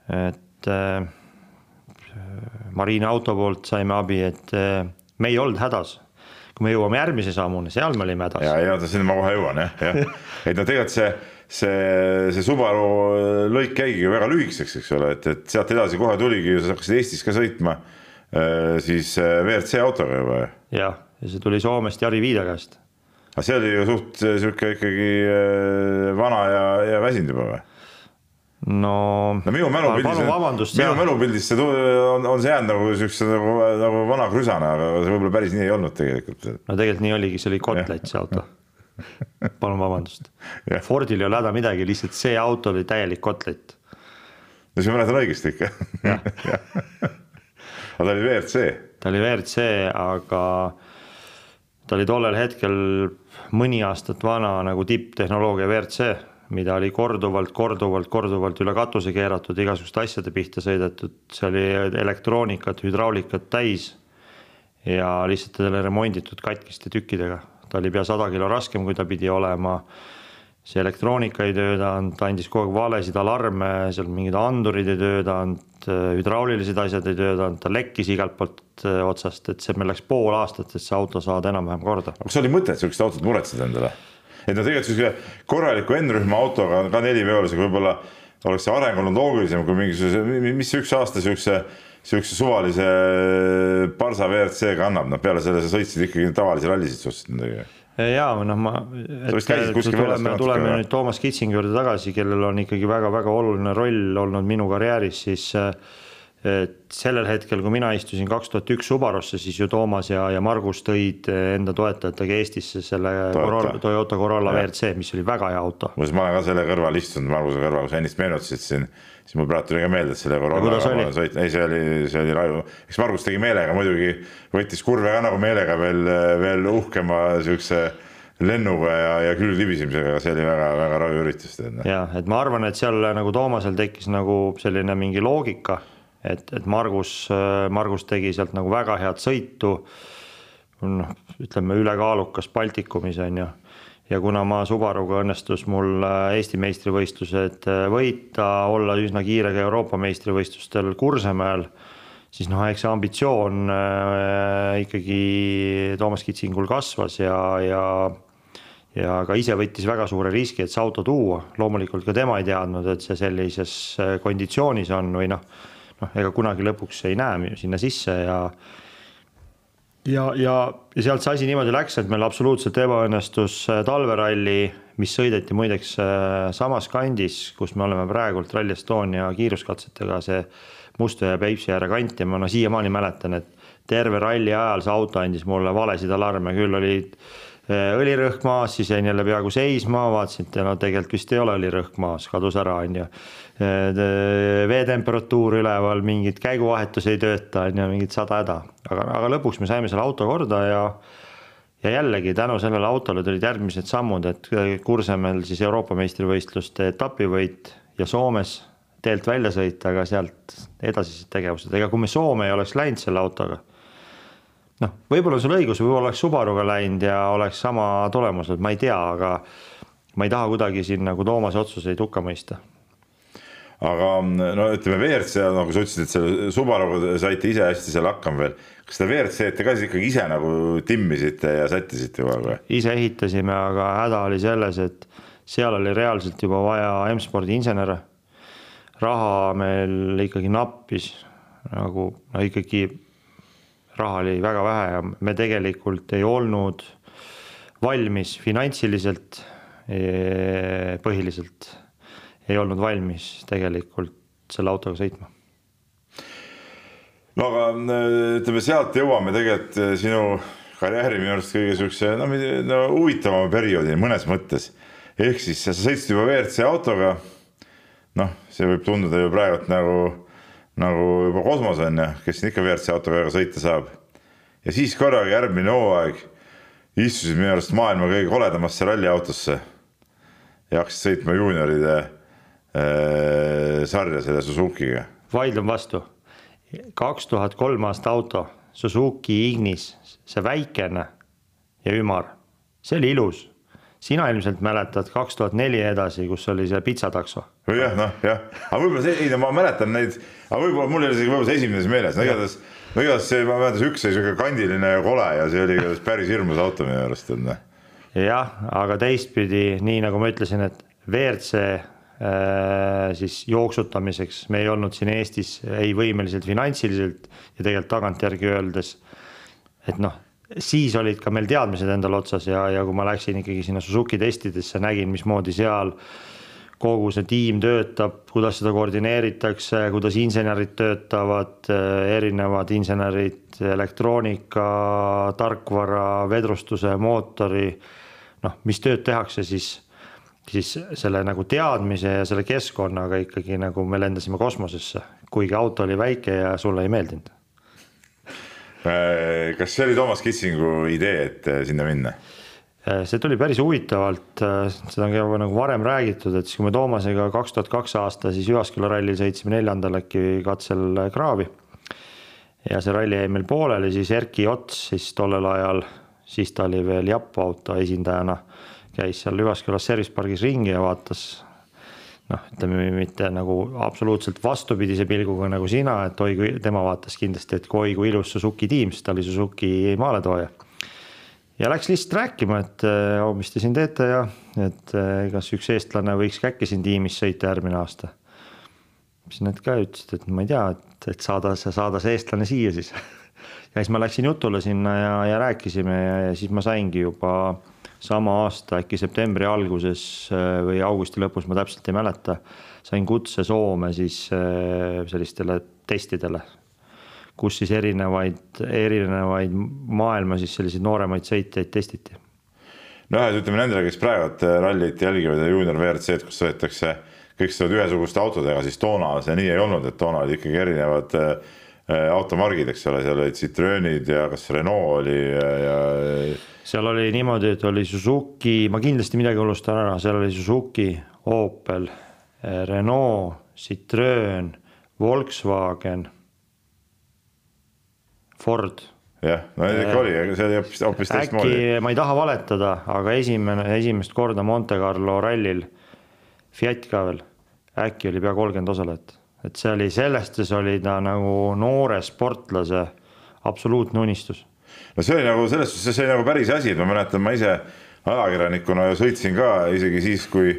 et Marine auto poolt saime abi, et me ei olnud hädas. Kui me jõuame järgmise sammuni, seal me olime hädas. ja, ja sinna ma kohe jõuan jah, jah, [LAUGHS] et no tegelikult see, see, see Subaru lõik jäigi väga lühikeseks, eks ole, et, et sealt edasi kohe tuligi, sa hakkasid Eestis ka sõitma eh, siis eh, WRC autoga juba. jah, ja see tuli Soomest Jari Viida käest. aga see oli ju suht sihuke ikkagi vana ja, ja väsinud juba või? No, no minu mälupildis, minu mälupildis see on, on see jäänud nagu siukse nagu, nagu vana krüsana, aga see võib-olla päris nii ei olnud tegelikult. no tegelikult nii oligi, see oli kotlet, see auto. palun vabandust. Fordil ei ole häda midagi, lihtsalt see auto oli täielik kotlet. no siis ma mäletan õigesti ikka. [LAUGHS] aga ta oli WRC. ta oli WRC, aga ta oli tollel hetkel mõni aastat vana nagu tipptehnoloogia WRC, mida oli korduvalt, korduvalt, korduvalt üle katuse keeratud, igasuguste asjade pihta sõidetud, see oli elektroonikat, hüdraulikat täis ja lihtsalt talle remonditud katkiste tükkidega. ta oli pea sada kilo raskem, kui ta pidi olema see elektroonika ei töötanud, ta andis kogu aeg valesid alarme, seal mingid andurid ei töötanud, hüdraulilised asjad ei töötanud, ta lekkis igalt poolt äh, otsast, et see, meil läks pool aastat, et see auto saada enam-vähem korda. kas oli mõtet sihukest autot muretseda endale? Et no tegelikult sihuke korraliku N-rühma autoga, ka neliveolisega võib-olla oleks see areng olnud loogilisem kui mingisuguse, mis üks aasta sihukese sihukese suvalise Barsa WRC-ga annab, noh peale selle sa sõitsid ikkagi tavalisi rallisid suhteliselt midagi ja noh, ma. tuleme, tuleme nüüd Toomas Kitsingi juurde tagasi, kellel on ikkagi väga-väga oluline roll olnud minu karjääris, siis et sellel hetkel, kui mina istusin kaks tuhat üks Subarusse, siis ju Toomas ja, ja Margus tõid enda toetajatega Eestisse selle Corolla, Toyota Corolla ja. WRC, mis oli väga hea auto. muuseas, ma olen ka selle kõrval istunud, Marguse kõrval, kui sa ennist meenutasid siin, siis mul praegu tuli ka meelde, et selle Corolla sõit, ei, see oli, see oli raju, eks Margus tegi meelega, muidugi võttis kurve ka nagu meelega veel, veel uhkema siukse lennuga ja, ja küll libisemisega, see oli väga-väga raju üritus. Noh. ja, et ma arvan, et seal nagu Toomasel tekkis nagu selline mingi loogika et, et Margus, Margus tegi sealt nagu väga head sõitu. noh, ütleme ülekaalukas Baltikumis on ju. ja kuna ma Subaruga õnnestus mul äh, Eesti meistrivõistlused äh, võita, olla üsna kiire ka Euroopa meistrivõistlustel Kursemael, siis noh, eks see ambitsioon äh, ikkagi Toomas Kitsingul kasvas ja, ja ja ka ise võttis väga suure riski, et see auto tuua, loomulikult ka tema ei teadnud, et see sellises konditsioonis on või noh noh, ega kunagi lõpuks ei näe sinna sisse ja ja, ja, ja sealt see asi niimoodi läks, et meil absoluutselt ebaõnnestus äh, talveralli, mis sõideti muideks äh, samas kandis, kus me oleme praegult Rally Estonia kiiruskatsetega, see Mustjõe ja Peipsi ääre kant ja ma no siiamaani mäletan, et terve ralli ajal see auto andis mulle valesid alarme, küll olid äh, õlirõhk maas, siis jäin jälle peaaegu seisma, vaatasin, et no tegelikult vist ei ole õlirõhk maas, kadus ära, on ju veetemperatuur üleval, mingid käiguvahetus ei tööta, on ju, mingid sada häda. aga, aga lõpuks me saime selle auto korda ja ja jällegi tänu sellele autole tulid järgmised sammud, et Kursemel siis Euroopa meistrivõistluste etapivõit ja Soomes teelt välja sõita, aga sealt edasised tegevused, ega kui me Soome ei oleks läinud selle autoga, noh, võib-olla sul õigus, võib-olla oleks Subaruga läinud ja oleks sama tulemus, et ma ei tea, aga ma ei taha kuidagi siin nagu Toomase otsuseid hukka mõista aga no ütleme, WRC, nagu sa ütlesid, et selle Subaruga saite ise hästi seal hakkama veel. kas seda WRC-d te ka siis ikkagi ise nagu timmisite ja sättisite kogu aeg või? ise ehitasime, aga häda oli selles, et seal oli reaalselt juba vaja M-spordi insenere. raha meil ikkagi nappis nagu no ikkagi raha oli väga vähe ja me tegelikult ei olnud valmis finantsiliselt eh, põhiliselt ei olnud valmis tegelikult selle autoga sõitma. no aga ütleme, sealt jõuame tegelikult eh, sinu karjääri minu arust kõige siukse no, no huvitavama perioodini mõnes mõttes. ehk siis sa sõitsid juba WRC autoga. noh, see võib tunduda ju praegult nagu, nagu juba kosmos on ju, kes siin ikka WRC autoga sõita saab. ja siis korraga järgmine hooaeg istusid minu arust maailma kõige koledamasse ralliautosse ja hakkasid sõitma juunioride sarja selle Suzuki'ga. vaidlen vastu. kaks tuhat kolm aasta auto, Suzuki Ignis, see väikene ja ümar, see oli ilus. sina ilmselt mäletad kaks tuhat neli edasi, kus oli see pitsatakso. jah, noh jah, aga võib-olla see, ei no ma mäletan neid, aga võib-olla mul ei ole isegi võib-olla see esimene meeles, no igatahes, no igatahes see, ma mäletan, üks oli sihuke kandiline ja kole ja see oli päris hirmus auto minu arust, et noh. jah, aga teistpidi, nii nagu ma ütlesin, et WRC Äh, siis jooksutamiseks, me ei olnud siin Eestis ei võimelised finantsiliselt ja tegelikult tagantjärgi öeldes, et noh, siis olid ka meil teadmised endal otsas ja, ja kui ma läksin ikkagi sinna Suzuki testidesse, nägin, mismoodi seal kogu see tiim töötab, kuidas seda koordineeritakse, kuidas insenerid töötavad, erinevad insenerid, elektroonika, tarkvara, vedrustuse, mootori, noh, mis tööd tehakse, siis siis selle nagu teadmise ja selle keskkonnaga ikkagi nagu me lendasime kosmosesse, kuigi auto oli väike ja sulle ei meeldinud. Äh, kas see oli Toomas Kitsingu idee, et äh, sinna minna? Äh, see tuli päris huvitavalt, seda on ka nagu varem räägitud, et siis kui me Toomasega kaks tuhat kaks aasta siis Jyvaskyla rallil sõitsime neljandal äkki katsel kraavi. ja see ralli jäi meil pooleli, siis Erki Ots siis tollel ajal, siis ta oli veel Japo auto esindajana, käis seal Jyvaskylas service pargis ringi ja vaatas noh, ütleme mitte nagu absoluutselt vastupidise pilguga nagu sina, et oi kui tema vaatas kindlasti, et oi kui ilus Suzuki tiim, sest ta oli Suzuki maaletooja. ja läks lihtsalt rääkima, et oh, mis te siin teete ja et eh, kas üks eestlane võiks ka äkki siin tiimis sõita järgmine aasta. siis nad ka ütlesid, et ma ei tea, et, et saada, saada see eestlane siia siis [LAUGHS] ja siis ma läksin jutule sinna ja, ja rääkisime ja, ja siis ma saingi juba sama aasta äkki septembri alguses äh, või augusti lõpus, ma täpselt ei mäleta, sain kutse Soome siis äh, sellistele testidele, kus siis erinevaid, erinevaid maailma siis selliseid nooremaid sõitjaid testiti. nojah, et ütleme nendele, kes praegu rallit jälgivad ja juunior WRC-d, kus sõidetakse, kõik sõidavad ühesuguste autodega, siis toona see nii ei olnud, et toona olid ikkagi erinevad äh, automargid, eks ole, seal olid Citroenid ja kas Renault oli ja, ja seal oli niimoodi, et oli Suzuki, ma kindlasti midagi unustan ära, seal oli Suzuki, Opel, eh, Renault, Citroen, Volkswagen, Ford. jah, no ikka oli, aga see oli hoopis, hoopis teistmoodi. äkki, ma ei taha valetada, aga esimene, esimest korda Monte Carlo rallil, Fiat ka veel, äkki oli pea kolmkümmend osalejat, et see oli, selles suhtes oli ta nagu noore sportlase absoluutne unistus. No see oli nagu selles suhtes, see oli nagu päris asi, et ma mäletan, ma ise ajakirjanikuna sõitsin ka isegi siis, kui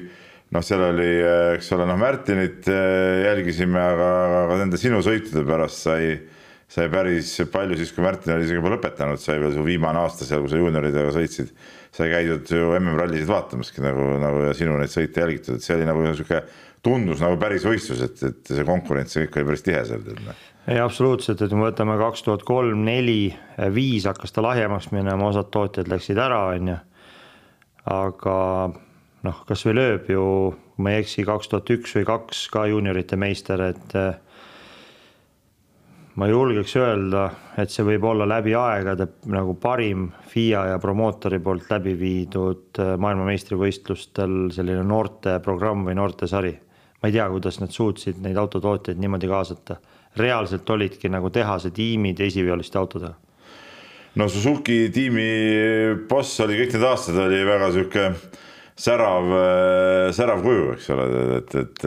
noh, seal oli, eks ole, noh, Märtinit eh, jälgisime, aga, aga nende sinu sõitude pärast sai, sai päris palju siis, kui Märtin oli isegi juba lõpetanud, sai veel su viimane aasta seal, kui sa juunioridega sõitsid, sai käidud ju MM-rallisid vaatamaski nagu, nagu ja sinu neid sõite jälgitud, et see oli nagu niisugune, tundus nagu päris võistlus, et, et see konkurents ja kõik oli päris tihe seal, tead noh ei, absoluutselt, et kui me võtame kaks tuhat kolm, neli, viis hakkas ta lahjemaks minema, osad tootjad läksid ära, on ju. aga noh, kasvõi lööb ju, kui ma ei eksi, kaks tuhat üks või kaks ka juuniorite meister, et eh, ma julgeks öelda, et see võib olla läbi aegade nagu parim FIA ja promootori poolt läbi viidud eh, maailmameistrivõistlustel selline noorteprogramm või noortesari. Ma ei tea, kuidas nad suutsid neid autotootjaid niimoodi kaasata reaalselt olidki nagu tehase tiimid esiveoliste autodega? no Suzuki tiimi boss oli kõik need aastad oli väga sihuke särav, särav kuju, eks ole, et, et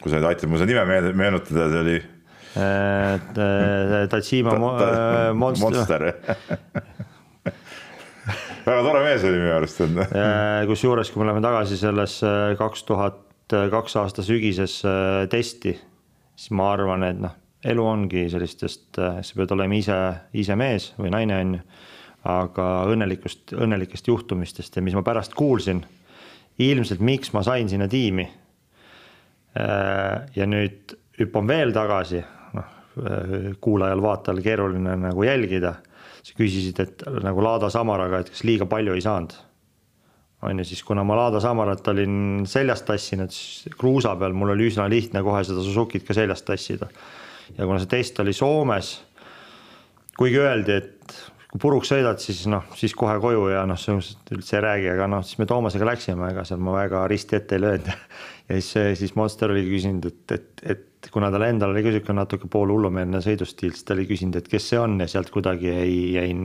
kui sa nüüd aitad mul seda nime meenutada, see oli. [LAUGHS] Tatsima ta, Monster, monster väga tore mees oli minu arust. kusjuures, kui me läheme tagasi sellesse kaks tuhat kaks aasta sügisesse testi siis ma arvan, et noh, elu ongi sellistest, äh, sa pead olema ise, ise mees või naine, on ju. aga õnnelikust, õnnelikest juhtumistest ja mis ma pärast kuulsin, ilmselt miks ma sain sinna tiimi. Äh, ja nüüd hüppan veel tagasi, noh, äh, kuulajal-vaatajal keeruline nagu jälgida. sa küsisid, et nagu Laada Samaraga, et kas liiga palju ei saanud on ju, siis kuna ma Lada Samarat olin seljast tassinud, siis kruusa peal mul oli üsna lihtne kohe seda Suzukit ka seljast tassida. ja kuna see test oli Soomes, kuigi öeldi, et kui puruks sõidad, siis noh, siis kohe koju ja noh, üldse ei räägi, aga noh, siis me Toomasega läksime, ega seal ma väga risti ette ei löönud. [LAUGHS] ja siis, siis Monster oli küsinud, et, et, et kuna tal endal oli ka sihuke natuke poolhullumeelne sõidustiil, siis ta oli küsinud, et kes see on ja sealt kuidagi jäi, jäin,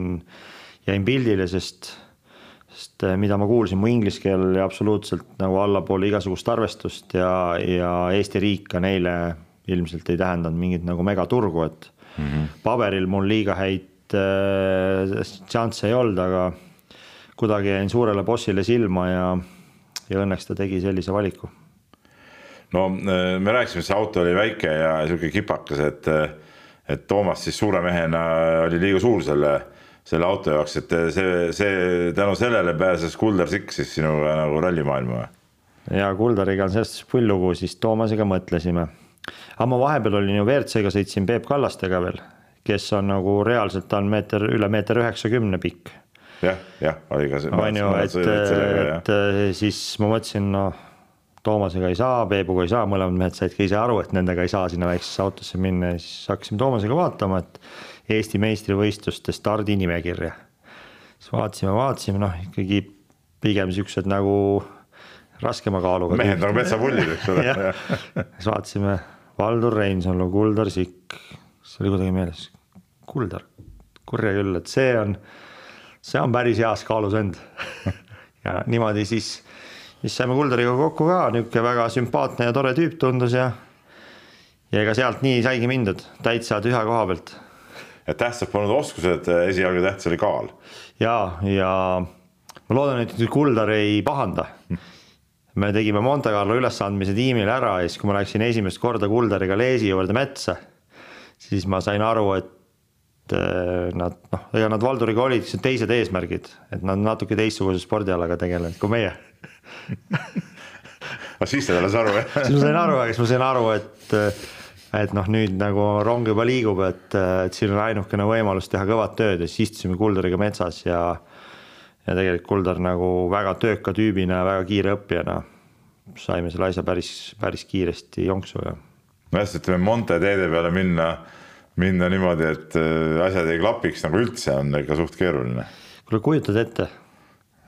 jäin pildile, sest sest eh, mida ma kuulsin, mu inglise keel oli absoluutselt nagu allapoole igasugust arvestust ja, ja Eesti riik ka neile ilmselt ei tähendanud mingit nagu megaturgu, et mm -hmm. paberil mul liiga häid äh, šansse ei olnud, aga kuidagi jäin suurele bossile silma ja, ja õnneks ta tegi sellise valiku. no eh, me rääkisime, see auto oli väike ja sihuke kipakas, et, et Toomas siis suure mehena oli liiga suur selle selle auto jaoks, et see, see tänu sellele pääses Kuldar Sikk siis sinuga nagu rallimaailma või? ja Kuldariga on sellest pull lugu, siis Toomasega mõtlesime. aga ma vahepeal olin ju WRC-ga, sõitsin Peep Kallastega veel, kes on nagu reaalselt on meeter, üle meeter üheksakümne pikk. jah, jah, oli ka see. on ju, et, et, et siis ma mõtlesin, noh Toomasega ei saa, Peebuga ei saa, mõlemad mehed said ka ise aru, et nendega ei saa sinna väiksesse autosse minna ja siis hakkasime Toomasega vaatama, et Eesti meistrivõistluste stardinimekirja. siis vaatasime, vaatasime, noh ikkagi pigem siuksed nagu raskema kaaluga. mehed nagu metsapullid, eks ole. [LAUGHS] Siis vaatasime Valdur Reinsalu, Kuldar Sikk, see oli kuidagi meeles, Kuldar, kurja küll, et see on, see on päris heas kaalus vend. [LAUGHS] Ja niimoodi siis siis saime Kuldariga kokku ka, niisugune väga sümpaatne ja tore tüüp tundus ja ja ega sealt nii saigi mindud, täitsa tühja koha pealt. Et tähtsad polnud oskused, esialgu tähtis oli kaal. ja, ja ma loodan, et nüüd Kuldar ei pahanda. me tegime Monte Carlo ülesandmise tiimile ära ja siis, kui ma läksin esimest korda Kuldariga Leesi juurde metsa, siis ma sain aru, et eh, nad noh, ega nad Valduriga olid teised eesmärgid, et nad natuke teistsuguse spordialaga tegelevad kui meie aga siis sa alles aru, jah? siis ma sain aru, aga siis ma sain aru, et, et noh, nüüd nagu rong juba liigub, et, et siin on ainukene võimalus teha kõvat tööd ja siis istusime Kuldariga metsas ja ja tegelikult Kuldar nagu väga tööka tüübina ja väga kiire õppijana saime selle asja päris, päris kiiresti jonksu ja. nojah, ütleme Monte teede peale minna, minna niimoodi, et äh, asjad ei klapiks nagu üldse, on ikka suht keeruline. kuule, kujutad ette,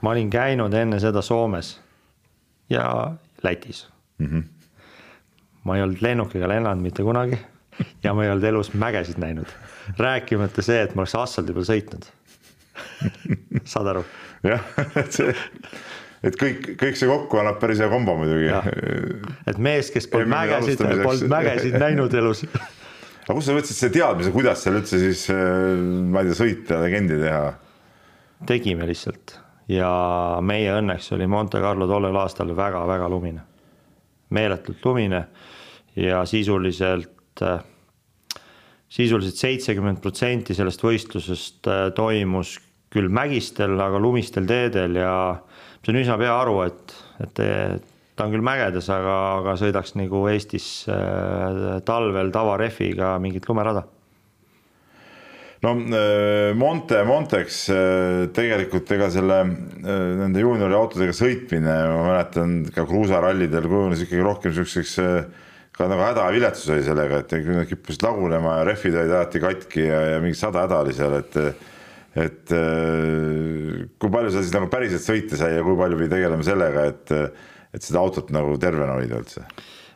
ma olin käinud enne seda Soomes ja Lätis mm. -hmm. Ma ei olnud lennukiga lennanud mitte kunagi ja ma ei olnud elus mägesid näinud, rääkimata see, et ma oleks asfaldi peal sõitnud. Saad aru? jah, et see, et kõik, kõik see kokku annab päris hea kombo muidugi. et mees, kes polnud mägesid, polnud mägesid näinud elus. Aga kust sa võtsid selle teadmise, kuidas seal üldse siis, ma ei tea, sõita, legendi teha? tegime lihtsalt. Ja meie õnneks oli Monte Carlo tollel aastal väga-väga lumine, meeletult lumine ja sisuliselt, sisuliselt seitsekümmend protsenti sellest võistlusest äh, toimus küll mägistel, aga lumistel teedel ja see on üsna pea aru, et, et ta on küll mägedes, aga, aga sõidaks nagu Eestis äh, talvel tavarehviga mingit lumerada. No äh, Monte, Monteks äh, tegelikult ega selle äh, nende juuniori autodega sõitmine, ma mäletan ka kruusarallidel kujunes ikkagi rohkem siukseks ka nagu häda ja viletsus oli sellega, et nad kippusid lagunema ja rehvid olid alati katki ja, ja mingi sada häda oli seal, et et kui palju sa siis nagu päriselt sõita sai ja kui palju pidi tegelema sellega, et, et seda autot nagu tervena hoida üldse?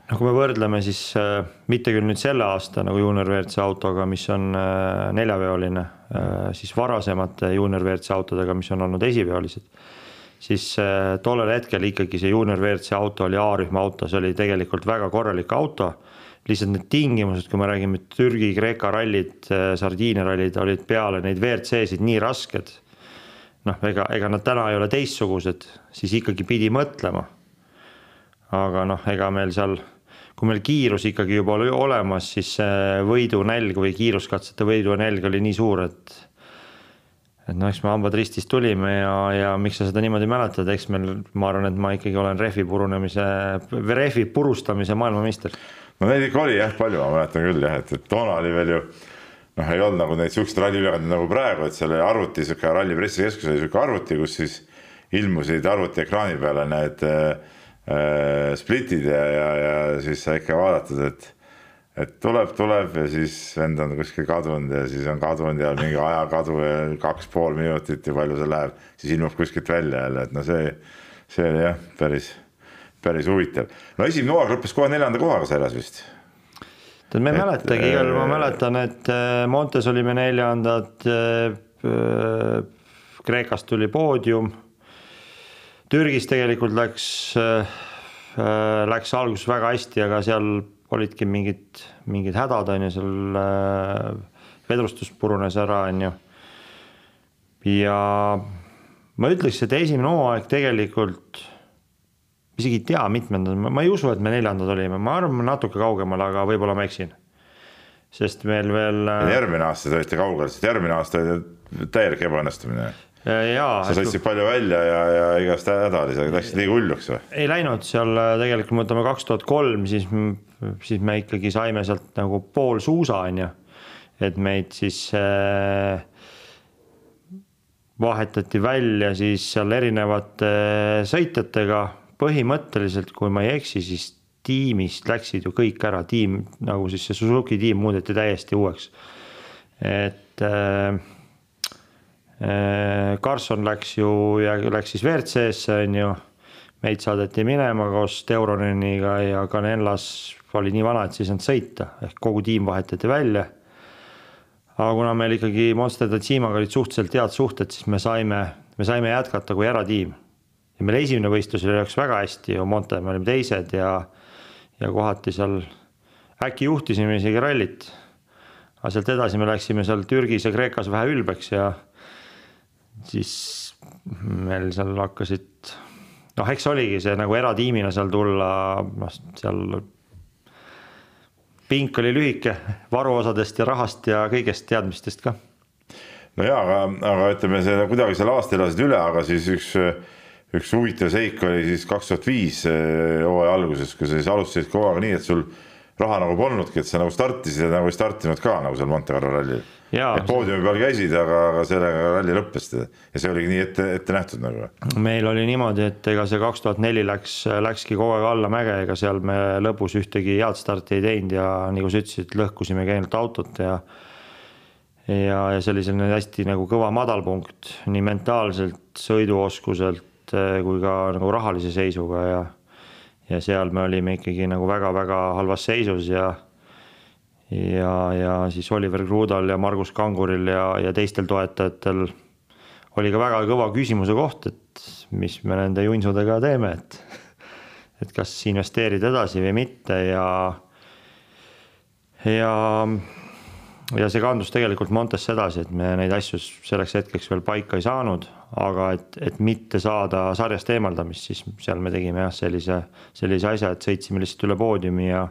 noh, kui me võrdleme siis äh, mitte küll nüüd selle aasta nagu juunior WRC autoga, mis on äh, neljaveoline äh,, siis varasemate juunior WRC autodega, mis on olnud esiveolised, siis äh, tollel hetkel ikkagi see juunior WRC auto oli A-rühma auto, see oli tegelikult väga korralik auto. lihtsalt need tingimused, kui me räägime Türgi, Kreeka rallid, äh, Sardiinia rallid olid peale neid WRC-sid nii rasked. noh, ega, ega nad täna ei ole teistsugused, siis ikkagi pidi mõtlema aga noh, ega meil seal kui meil kiirus ikkagi juba oli olemas, siis see võidunälg või kiiruskatsete võidunälg oli nii suur, et et noh, eks me hambad ristis tulime ja, ja miks sa seda niimoodi mäletad, eks meil, ma arvan, et ma ikkagi olen rehvi purunemise, rehvi purustamise maailmameister. no neid ikka oli jah, palju, ma mäletan küll jah, et, et toona oli veel ju noh, ei olnud nagu neid siukseid ralliülekandeid nagu praegu, et selle arvuti, sihuke ralli pressikeskus oli sihuke arvuti, kus siis ilmusid arvutiekraani peale need äh, Äh, splitid ja, ja, ja siis sai ikka vaadatud, et et tuleb, tuleb ja siis vend on kuskil kadunud ja siis on kadunud ja mingi ajakadu ja kaks pool minutit ja palju see läheb, siis ilmub kuskilt välja jälle, et no see, see oli jah, päris, päris huvitav. no esimene hooaeg lõppes kohe neljanda kohaga selles vist. tead, ma ei mäletagi, igal juhul ma äh, mäletan, et äh, Montes olime neljandad. Kreekast tuli poodium Türgis tegelikult läks, äh, äh, läks alguses väga hästi, aga seal olidki mingid, mingid hädad, on ju, seal äh, vedrustus purunes ära, on ju. ja ma ütleks, et esimene hooaeg tegelikult, isegi ei tea, mitmendad, ma ei usu, et me neljandad olime, ma arvan, natuke kaugemal, aga võib-olla ma eksin. sest meil veel. järgmine aasta te olite kaugel, sest järgmine aasta oli täielik ebaõnnestumine. Sa sõitsid palju välja ja, ja igast häda oli, sa läksid liiga hulluks või? ei läinud seal äh, tegelikult, kui me võtame kaks tuhat kolm, siis, siis me ikkagi saime sealt nagu pool suusa, on ju. et meid siis äh, vahetati välja siis seal erinevate sõitjatega, põhimõtteliselt, kui ma ei eksi, siis tiimist läksid ju kõik ära, tiim nagu siis see Suzuki tiim muudeti täiesti uueks. et äh, äh Carson läks ju läks siis WRC-sse on ju. meid saadeti minema koos Teuroneniga ja Canellas oli nii vana, et siis ei saanud sõita, ehk kogu tiim vahetati välja. aga kuna meil ikkagi Monster Tatsimaga olid suhteliselt head suhted, siis me saime, me saime jätkata kui eratiim. ja meil esimene võistlus läks väga hästi ju Monte, me olime teised ja ja kohati seal äkki juhtisime isegi rallit. aga sealt edasi me läksime seal Türgis ja Kreekas vähe ülbeks ja siis meil seal hakkasid, noh, eks oligi see nagu eratiimina seal tulla, noh, seal pink oli lühike varuosadest ja rahast ja kõigest teadmistest ka. no ja, aga, aga ütleme, see kuidagi selle aasta elasid üle, aga siis üks üks huvitav seik oli siis kaks tuhat viis eh, hooaja alguses, kui sa siis alustasid kogu aeg nii, et sul raha nagu polnudki, et sa nagu startisid ja nagu ei startinud ka nagu seal Monte Carlo rallil. et poodiumi peal käisid, aga, aga sellega ralli lõppes ja see oligi nii ette, ette nähtud nagu. meil oli niimoodi, et ega see kaks tuhat neli läks, läkski kogu aeg allamäge, ega seal me lõpus ühtegi head starti ei teinud ja nagu sa ütlesid, lõhkusimegi ainult autot ja ja, ja see oli selline hästi nagu kõva madalpunkt nii mentaalselt, sõiduoskuselt, Eh, kui ka nagu rahalise seisuga ja ja seal me olime ikkagi nagu väga-väga halvas seisus ja ja, ja siis Oliver Krudal ja Margus Kanguril ja, ja teistel toetajatel oli ka väga kõva küsimuse koht, et mis me nende junsudega teeme, et et kas investeerida edasi või mitte ja ja ja see kandus tegelikult Montesse edasi, et me neid asju selleks hetkeks veel paika ei saanud aga et, et mitte saada sarjast eemaldamist, siis seal me tegime jah, sellise, sellise asja, et sõitsime lihtsalt üle poodiumi ja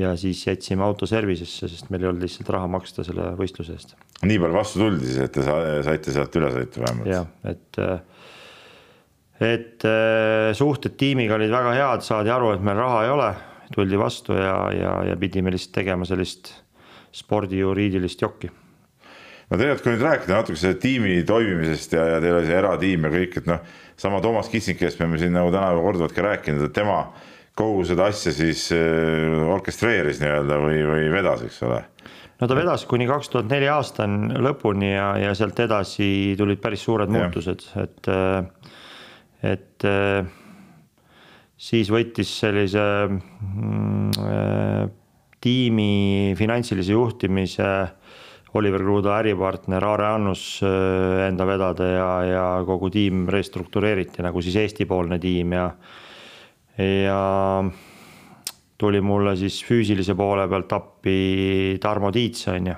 ja siis jätsime auto service'isse, sest meil ei olnud lihtsalt raha maksta selle võistluse eest. nii palju vastu tuldi siis, et te saite sealt üle sõita vähemalt? jah, et et suhted tiimiga olid väga head, saadi aru, et meil raha ei ole, tuldi vastu ja, ja, ja pidime lihtsalt tegema sellist spordijuriidilist jokki no tegelikult, kui nüüd rääkida natuke selle tiimi toimimisest ja, ja teil oli see eratiim ja kõik, et noh, sama Toomas Kitsing, kellest me oleme siin nagu täna juba korduvalt ka rääkinud, et tema kogu seda asja siis äh, orkestreeris nii-öelda või, või vedas, eks ole. No ta vedas kuni kaks tuhat neli aastani lõpuni ja, ja sealt edasi tulid päris suured muutused, et, äh, et äh, siis võttis sellise mm, tiimi finantsilise juhtimise Oliver Kruda äripartner Aare Annus äh, enda vedada ja, ja kogu tiim restruktureeriti nagu siis Eesti-poolne tiim ja, ja tuli mulle siis füüsilise poole pealt appi Tarmo Tiits, on ju,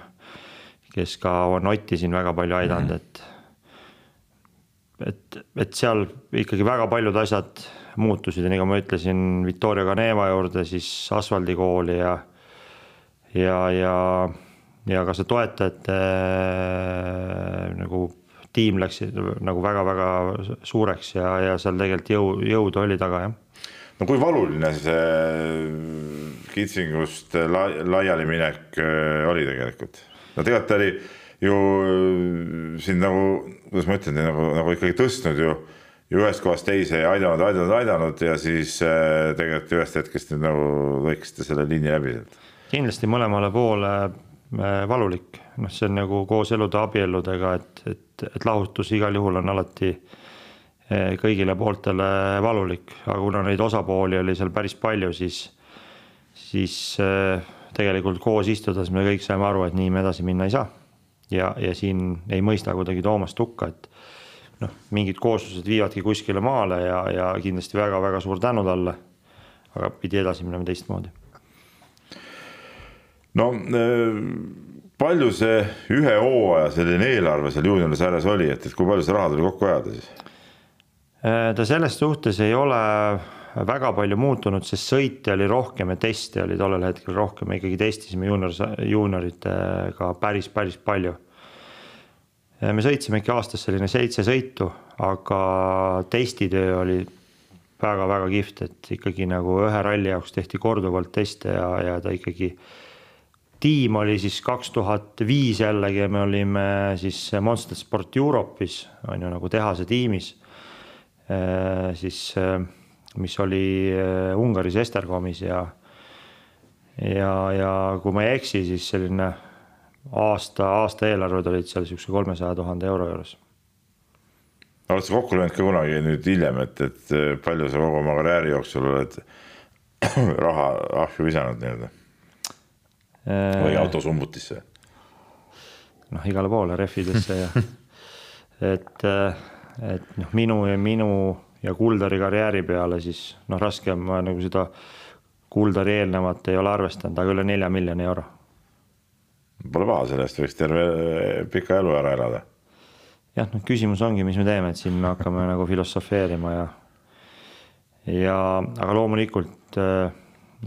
kes ka on Otti siin väga palju aidanud, et et, et seal ikkagi väga paljud asjad muutusid ja nagu ma ütlesin, Victoria Caneva juurde siis asfaldikooli ja, ja, ja ja ka see toetajate äh, nagu tiim läks nagu väga-väga suureks ja, ja seal tegelikult jõu, jõudu oli taga, jah. no kui valuline see kitsingust la, laialiminek äh, oli tegelikult? no tegelikult oli ju äh, siin nagu, kuidas ma ütlen, nagu, nagu ikkagi tõstnud ju, ju ühest kohast teise ja aidanud, aidanud, aidanud ja siis tegelikult ühest hetkest nüüd nagu lõikasite selle liini läbi kindlasti mõlemale poole Äh, valulik, noh, see on nagu kooselude abielludega, et, et, et lahutus igal juhul on alati äh, kõigile pooltele valulik, aga kuna neid osapooli oli seal päris palju, siis, siis äh, tegelikult koos istudes me kõik saime aru, et nii me edasi minna ei saa. ja, ja siin ei mõista kuidagi Toomast hukka, et noh, mingid kooslused viivadki kuskile maale ja, ja kindlasti väga-väga suur tänu talle. aga pidi edasi minema teistmoodi no äh, palju see ühe hooaja selline eelarve seal juuniori sarjas oli, et, et kui palju seda raha tuli kokku ajada siis? Äh, ta selles suhtes ei ole väga palju muutunud, sest sõite oli rohkem ja teste oli tollel hetkel rohkem, me ikkagi testisime juunior, juunioritega päris, päris palju. Äh, me sõitsime ikka aastas selline seitse sõitu, aga testitöö oli väga-väga kihvt, et ikkagi nagu ühe ralli jaoks tehti korduvalt teste ja, ja ta ikkagi äh, tiim oli siis kaks tuhat viis jällegi me olime siis Monster Sport Europe'is on ju nagu tehase tiimis. Äh, siis äh, mis oli äh, Ungaris Estergomis ja ja, ja kui ma ei eksi, siis selline aasta, aasta eelarved olid seal niisuguse kolmesaja tuhande euro juures. oled sa kokku löönud ka kunagi nüüd hiljem, et, et palju sa kogu oma karjääri jooksul oled [COUGHS] raha ahju visanud nii-öelda? Või autosumbutisse? noh, igale poole, rehvidesse ja [LAUGHS] et, et noh, minu ja minu ja Kuldari karjääri peale siis noh, raske on nagu seda Kuldari eelnevat ei ole arvestanud, aga üle nelja miljoni euro. Pole paha, selle eest võiks terve pika elu ära elada. jah, noh küsimus ongi, mis me teeme, et siin me hakkame nagu filosofeerima ja ja aga loomulikult äh,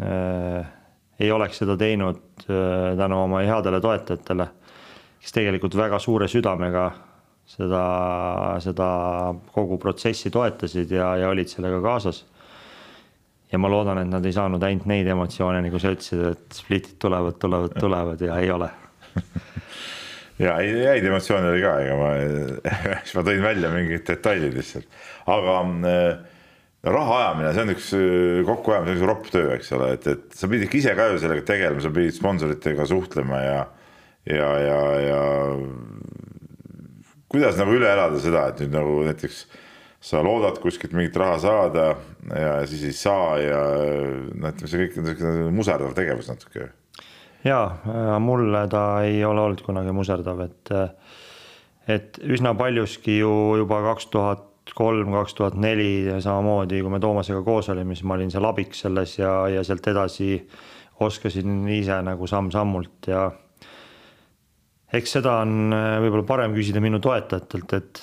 äh, ei oleks seda teinud äh, tänu oma headele toetajatele, kes tegelikult väga suure südamega seda, seda kogu protsessi toetasid ja, ja olid sellega kaasas. Ja ma loodan, et nad ei saanud ainult neid emotsioone, nagu sa ütlesid, et splitid tulevad, tulevad, tulevad ja ei ole. [LAUGHS] Ja häid emotsioone oli ka, ega ma, siis [LAUGHS] ma tõin välja mingid detailid lihtsalt, aga äh, raha ajamine, see on üks äh, kokkuajamine, see on üks ropp töö, eks ole, et, et sa pidid ise ka ju sellega tegelema, sa pidid sponsoritega suhtlema ja, ja, ja, ja kuidas nagu üle elada seda, et nüüd nagu näiteks sa loodad kuskilt mingit raha saada ja siis ei saa ja noh, ütleme see kõik on sihuke muserdav tegevus natuke. ja mulle ta ei ole olnud kunagi muserdav, et, et üsna paljuski ju juba kaks tuhat kolm, kaks tuhat neli samamoodi, kui me Toomasega koos olime, siis ma olin seal abiks selles ja, ja sealt edasi oskasin ise nagu samm-sammult ja eks seda on võib-olla parem küsida minu toetajatelt, et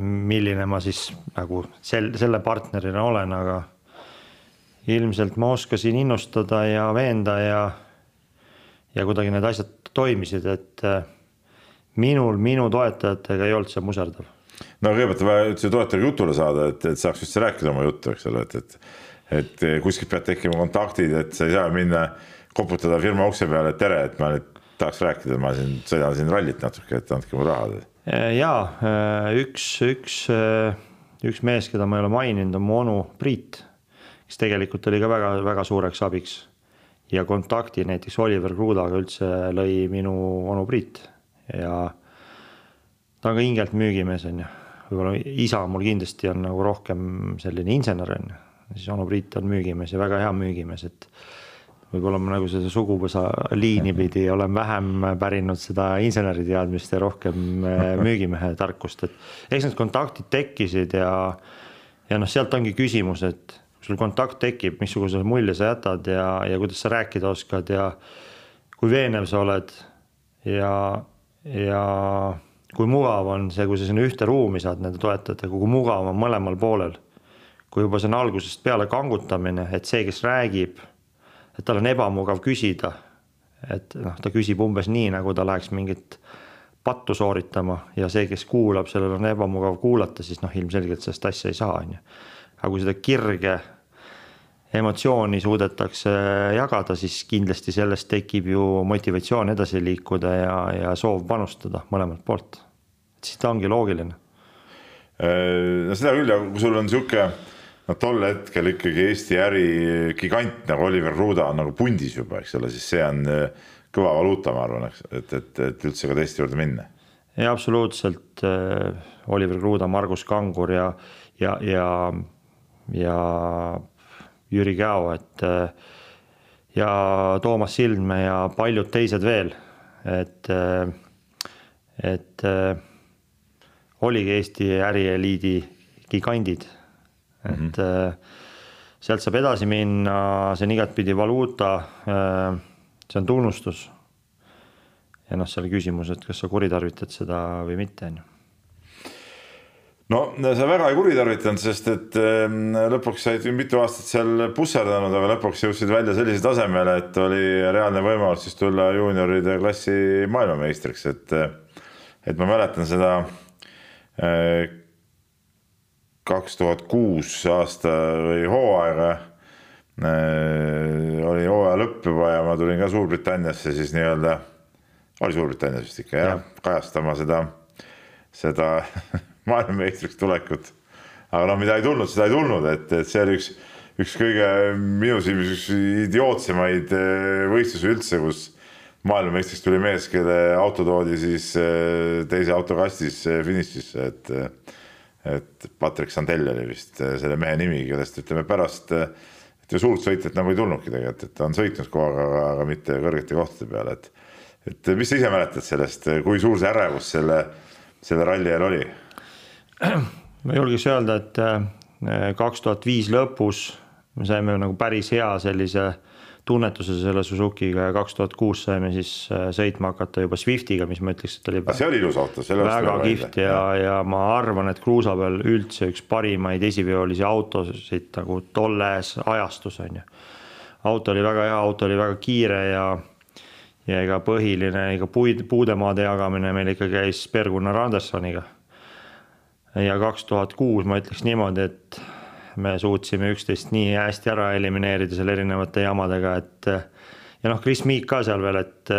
milline ma siis nagu sel, selle partnerina olen, aga ilmselt ma oskasin innustada ja veenda ja, ja kuidagi need asjad toimisid, et äh, minul, minu toetajatega ei olnud see muserdav. No kõigepealt on vaja üldse toetajaga jutule saada, et, et saaks üldse rääkida oma juttu, eks ole, et, et et kuskilt peavad tekkima kontaktid, et sa ei saa minna koputada firma ukse peale, et tere, et ma nüüd tahaks rääkida, ma siin sõidan siin rallit natuke, et andke mulle raha Äh, ja äh, üks, üks, äh, üks mees, keda ma ei ole maininud, on mu onu Priit, kes tegelikult oli ka väga-väga suureks abiks. ja kontakti näiteks Oliver Krudaga üldse lõi minu onu Priit ja ta on ka hingelt müügimees on ju, võib-olla isa mul kindlasti on nagu rohkem selline insener on ju, siis onu Priit on müügimees ja väga hea müügimees, et võib-olla ma nagu seda suguvõsa liini pidi olen vähem pärinud seda inseneriteadmist ja rohkem äh, [LAUGHS] müügimehe tarkust, et eks need kontaktid tekkisid ja, ja noh, sealt ongi küsimus, et kui sul kontakt tekib, missuguse mulje sa jätad ja, ja kuidas sa rääkida oskad ja kui veenev sa oled ja, ja kui mugav on see, kui sa sinna ühte ruumi saad nende toetajatega, kui mugav on mõlemal poolel. kui juba see on algusest peale kangutamine, et see, kes räägib et tal on ebamugav küsida. et noh, ta küsib umbes nii, nagu ta läheks mingit pattu sooritama ja see, kes kuulab, sellel on ebamugav kuulata, siis noh, ilmselgelt sellest asja ei saa, on ju. aga kui seda kirge emotsiooni suudetakse jagada, siis kindlasti sellest tekib ju motivatsioon edasi liikuda ja, ja soov panustada mõlemalt poolt. Siis ta ongi loogiline. no seda küll ja kui sul on sihuke no tol hetkel ikkagi Eesti ärigigant nagu Oliver Ruda on nagu pundis juba, eks ole, siis see on äh, kõva valuuta, ma arvan, eks, et, et, et üldse ka teiste juurde minna. ja absoluutselt äh, Oliver Kruda, Margus Kangur ja, ja, ja, ja Jüri Käo, et äh, ja Toomas Sildmäe ja paljud teised veel, et, et oligi Eesti ärieliidi gigandid et mm -hmm. sealt saab edasi minna, see on igatpidi valuuta. Äh, see on tunnustus. ja noh, seal küsimus, et kas sa kuritarvitad seda või mitte, on ju no sa väga ei kuritarvitanud, sest et ähm, lõpuks said mitu aastat seal pusserdanud, aga lõpuks jõudsid välja sellise tasemele, et oli reaalne võimalus siis tulla juunioride klassi maailmameistriks, et, et ma mäletan seda äh, kaks tuhat kuus aasta või hooaega äh,. oli hooaja lõpp juba ja ma tulin ka Suurbritanniasse siis nii-öelda, oli Suurbritannias vist ikka jah ja., kajastama seda, seda [LAUGHS] maailmameistriks tulekut. aga noh, mida ei tulnud, seda ei tulnud, et, et see oli üks üks kõige minu silmis üks idiootsemaid äh, võistlusi üldse, kus maailmameistriks tuli mees, kelle auto toodi siis äh, teise auto kastis finišisse, et et Patrick Sandell oli vist selle mehe nimi, kellest ütleme pärast ju suurt sõitjat nagu ei tulnudki tegelikult, et ta on sõitnud kogu aeg, aga, aga mitte kõrgete kohtade peale, et et mis sa ise mäletad sellest, kui suur see ärevus selle, selle ralli ajal oli? ma julgeks öelda, et äh, kaks tuhat viis lõpus me saime nagu päris hea sellise tunnetuse selle Suzuki'ga ja kaks tuhat kuus saime siis äh, sõitma hakata juba Swiftiga, mis ma ütleks, et oli. see oli ilus auto, selle väga kihvt ja, ja ma arvan, et kruusa peal üldse üks parimaid esiveolisi autosid nagu tolles ajastus on ju. auto oli väga hea, auto oli väga kiire ja ja ega põhiline, ega puid, puudemaade jagamine meil ikka käis Per-Gunnar Andersoniga. ja kaks tuhat kuus ma ütleks niimoodi, et me suutsime üksteist nii hästi ära elimineerida seal erinevate jamadega, et ja noh, Chris Meek ka seal veel, et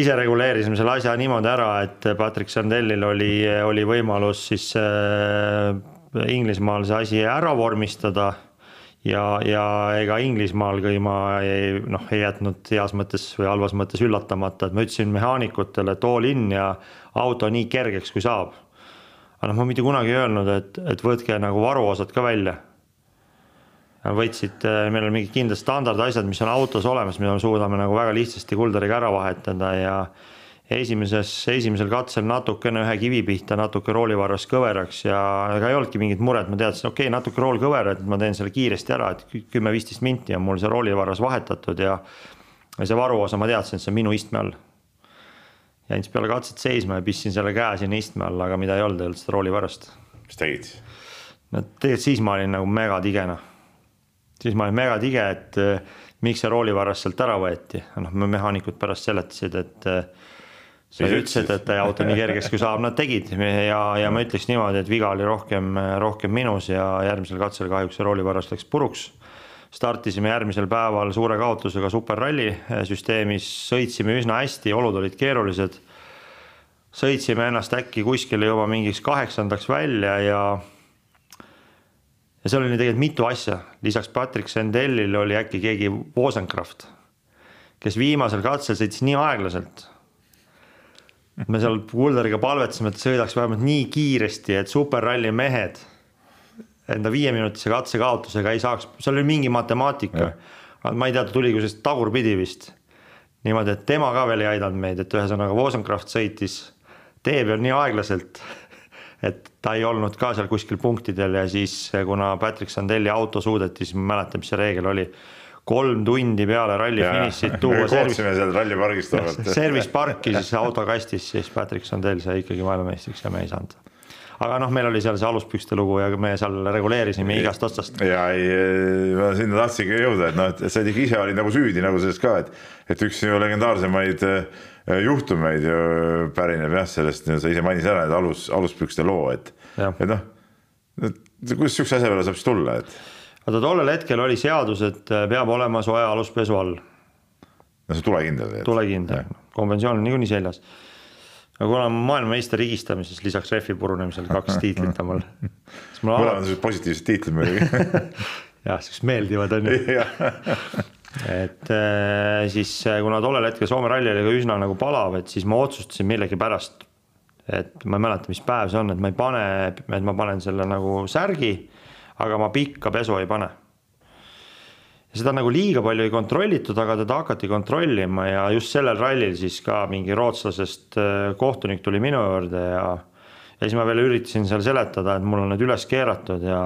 ise reguleerisime selle asja niimoodi ära, et Patrick Sandellil oli, oli võimalus siis äh, Inglismaal see asi ära vormistada ja, ja ega Inglismaal ka ma ei noh, ei jätnud heas mõttes või halvas mõttes üllatamata, et ma ütlesin mehaanikutele, all in ja auto nii kergeks kui saab. Aga noh, ma mitte kunagi ei öelnud, et, et võtke nagu varuosad ka välja. võtsid, meil on mingid kindlad standardasjad, mis on autos olemas, mida me suudame nagu väga lihtsasti kuldariga ära vahetada ja esimeses, esimesel katsel natukene ühe kivi pihta natuke roolivarvas kõveraks ja ega ei olnudki mingit muret, ma teadsin, okei okay,, natuke rool kõver, et ma teen selle kiiresti ära, et kümme-viisteist minti on mul see roolivarvas vahetatud ja ja see varuosa, ma teadsin, et see on minu istme all. Jäin siis peale katset seisma ja pistsin selle käe sinna istme alla, aga mida ei olnud, ei olnud seda roolivarvast. mis tegid? no tegelikult siis ma olin nagu megatige noh. siis ma olin megatige, et miks see roolivarras sealt ära võeti, noh, mehaanikud pärast seletasid, et sa ütlesid, et auto nii kergeks kui saab, nad tegid ja, ja ma ütleks niimoodi, et viga oli rohkem, rohkem minus ja järgmisel katsel kahjuks see roolivarras läks puruks. Startisime järgmisel päeval suure kaotusega superralli süsteemis, sõitsime üsna hästi, olud olid keerulised. sõitsime ennast äkki kuskile juba mingiks kaheksandaks välja ja ja seal oli tegelikult mitu asja, lisaks Patrick Sandellil oli äkki keegi Wozenkraft, kes viimasel katsel sõitis nii aeglaselt me seal Kulderiga palvetasime, et sõidaks vähemalt nii kiiresti, et superralli mehed enda viieminutise katsekaotusega ei saaks, seal oli mingi matemaatika. ma ei tea, ta tuli kusjuures tagurpidi vist. niimoodi, et tema ka veel ei aidanud meid, et ühesõnaga Wozenkraft sõitis tee peal nii aeglaselt, [LAUGHS] et ta ei olnud ka seal kuskil punktidel ja siis, kuna Patrick Sandelli auto suudeti, siis ma mäletan, mis see reegel oli kolm tundi peale ralli finišit tuua. kohtusime seal rallipargis [LAUGHS] tookord. Service parki siis autokastis, siis Patrick Sandel sai ikkagi maailmameistriks ja me ei saanud. Aga noh, meil oli seal see aluspükste lugu ja me seal reguleerisime igast otsast. ja ei, ma sinna tahtsingi jõuda, et noh, et sa ise olid nagu süüdi nagu selles ka, et, et üks ju legendaarsemaid äh, juhtumeid ju pärineb jah, sellest, sa ise mainisid ära, need alus, aluspükste loo, et, et noh, kuidas sihukese asja peale saab siis tulla, et vaata tollel hetkel oli seadus, et äh, peab olema soe aluspesu all. no see tulekindel. tulekindel, konventsioon on niikuinii seljas. Aga kuna ma maailmameister higistamises lisaks rehvi purunemisel kaks tiitlit on mul. [LAUGHS] mõlemad on sellised positiivsed tiitlid muidugi [LAUGHS] jah, siuksed meeldivad on ju [LAUGHS] et äh, siis äh, kuna tollel hetkel Soome ralli oli ka üsna nagu palav, et siis ma otsustasin millegipärast, et ma ei mäleta, mis päev see on, et ma ei pane, et ma panen selle nagu särgi aga ma pikka pesu ei pane. Seda nagu liiga palju ei kontrollitud, aga teda hakati kontrollima ja just sellel rallil siis ka mingi rootslasest äh, kohtunik tuli minu juurde ja ja siis ma veel üritasin seal seletada, et mul on need üles keeratud ja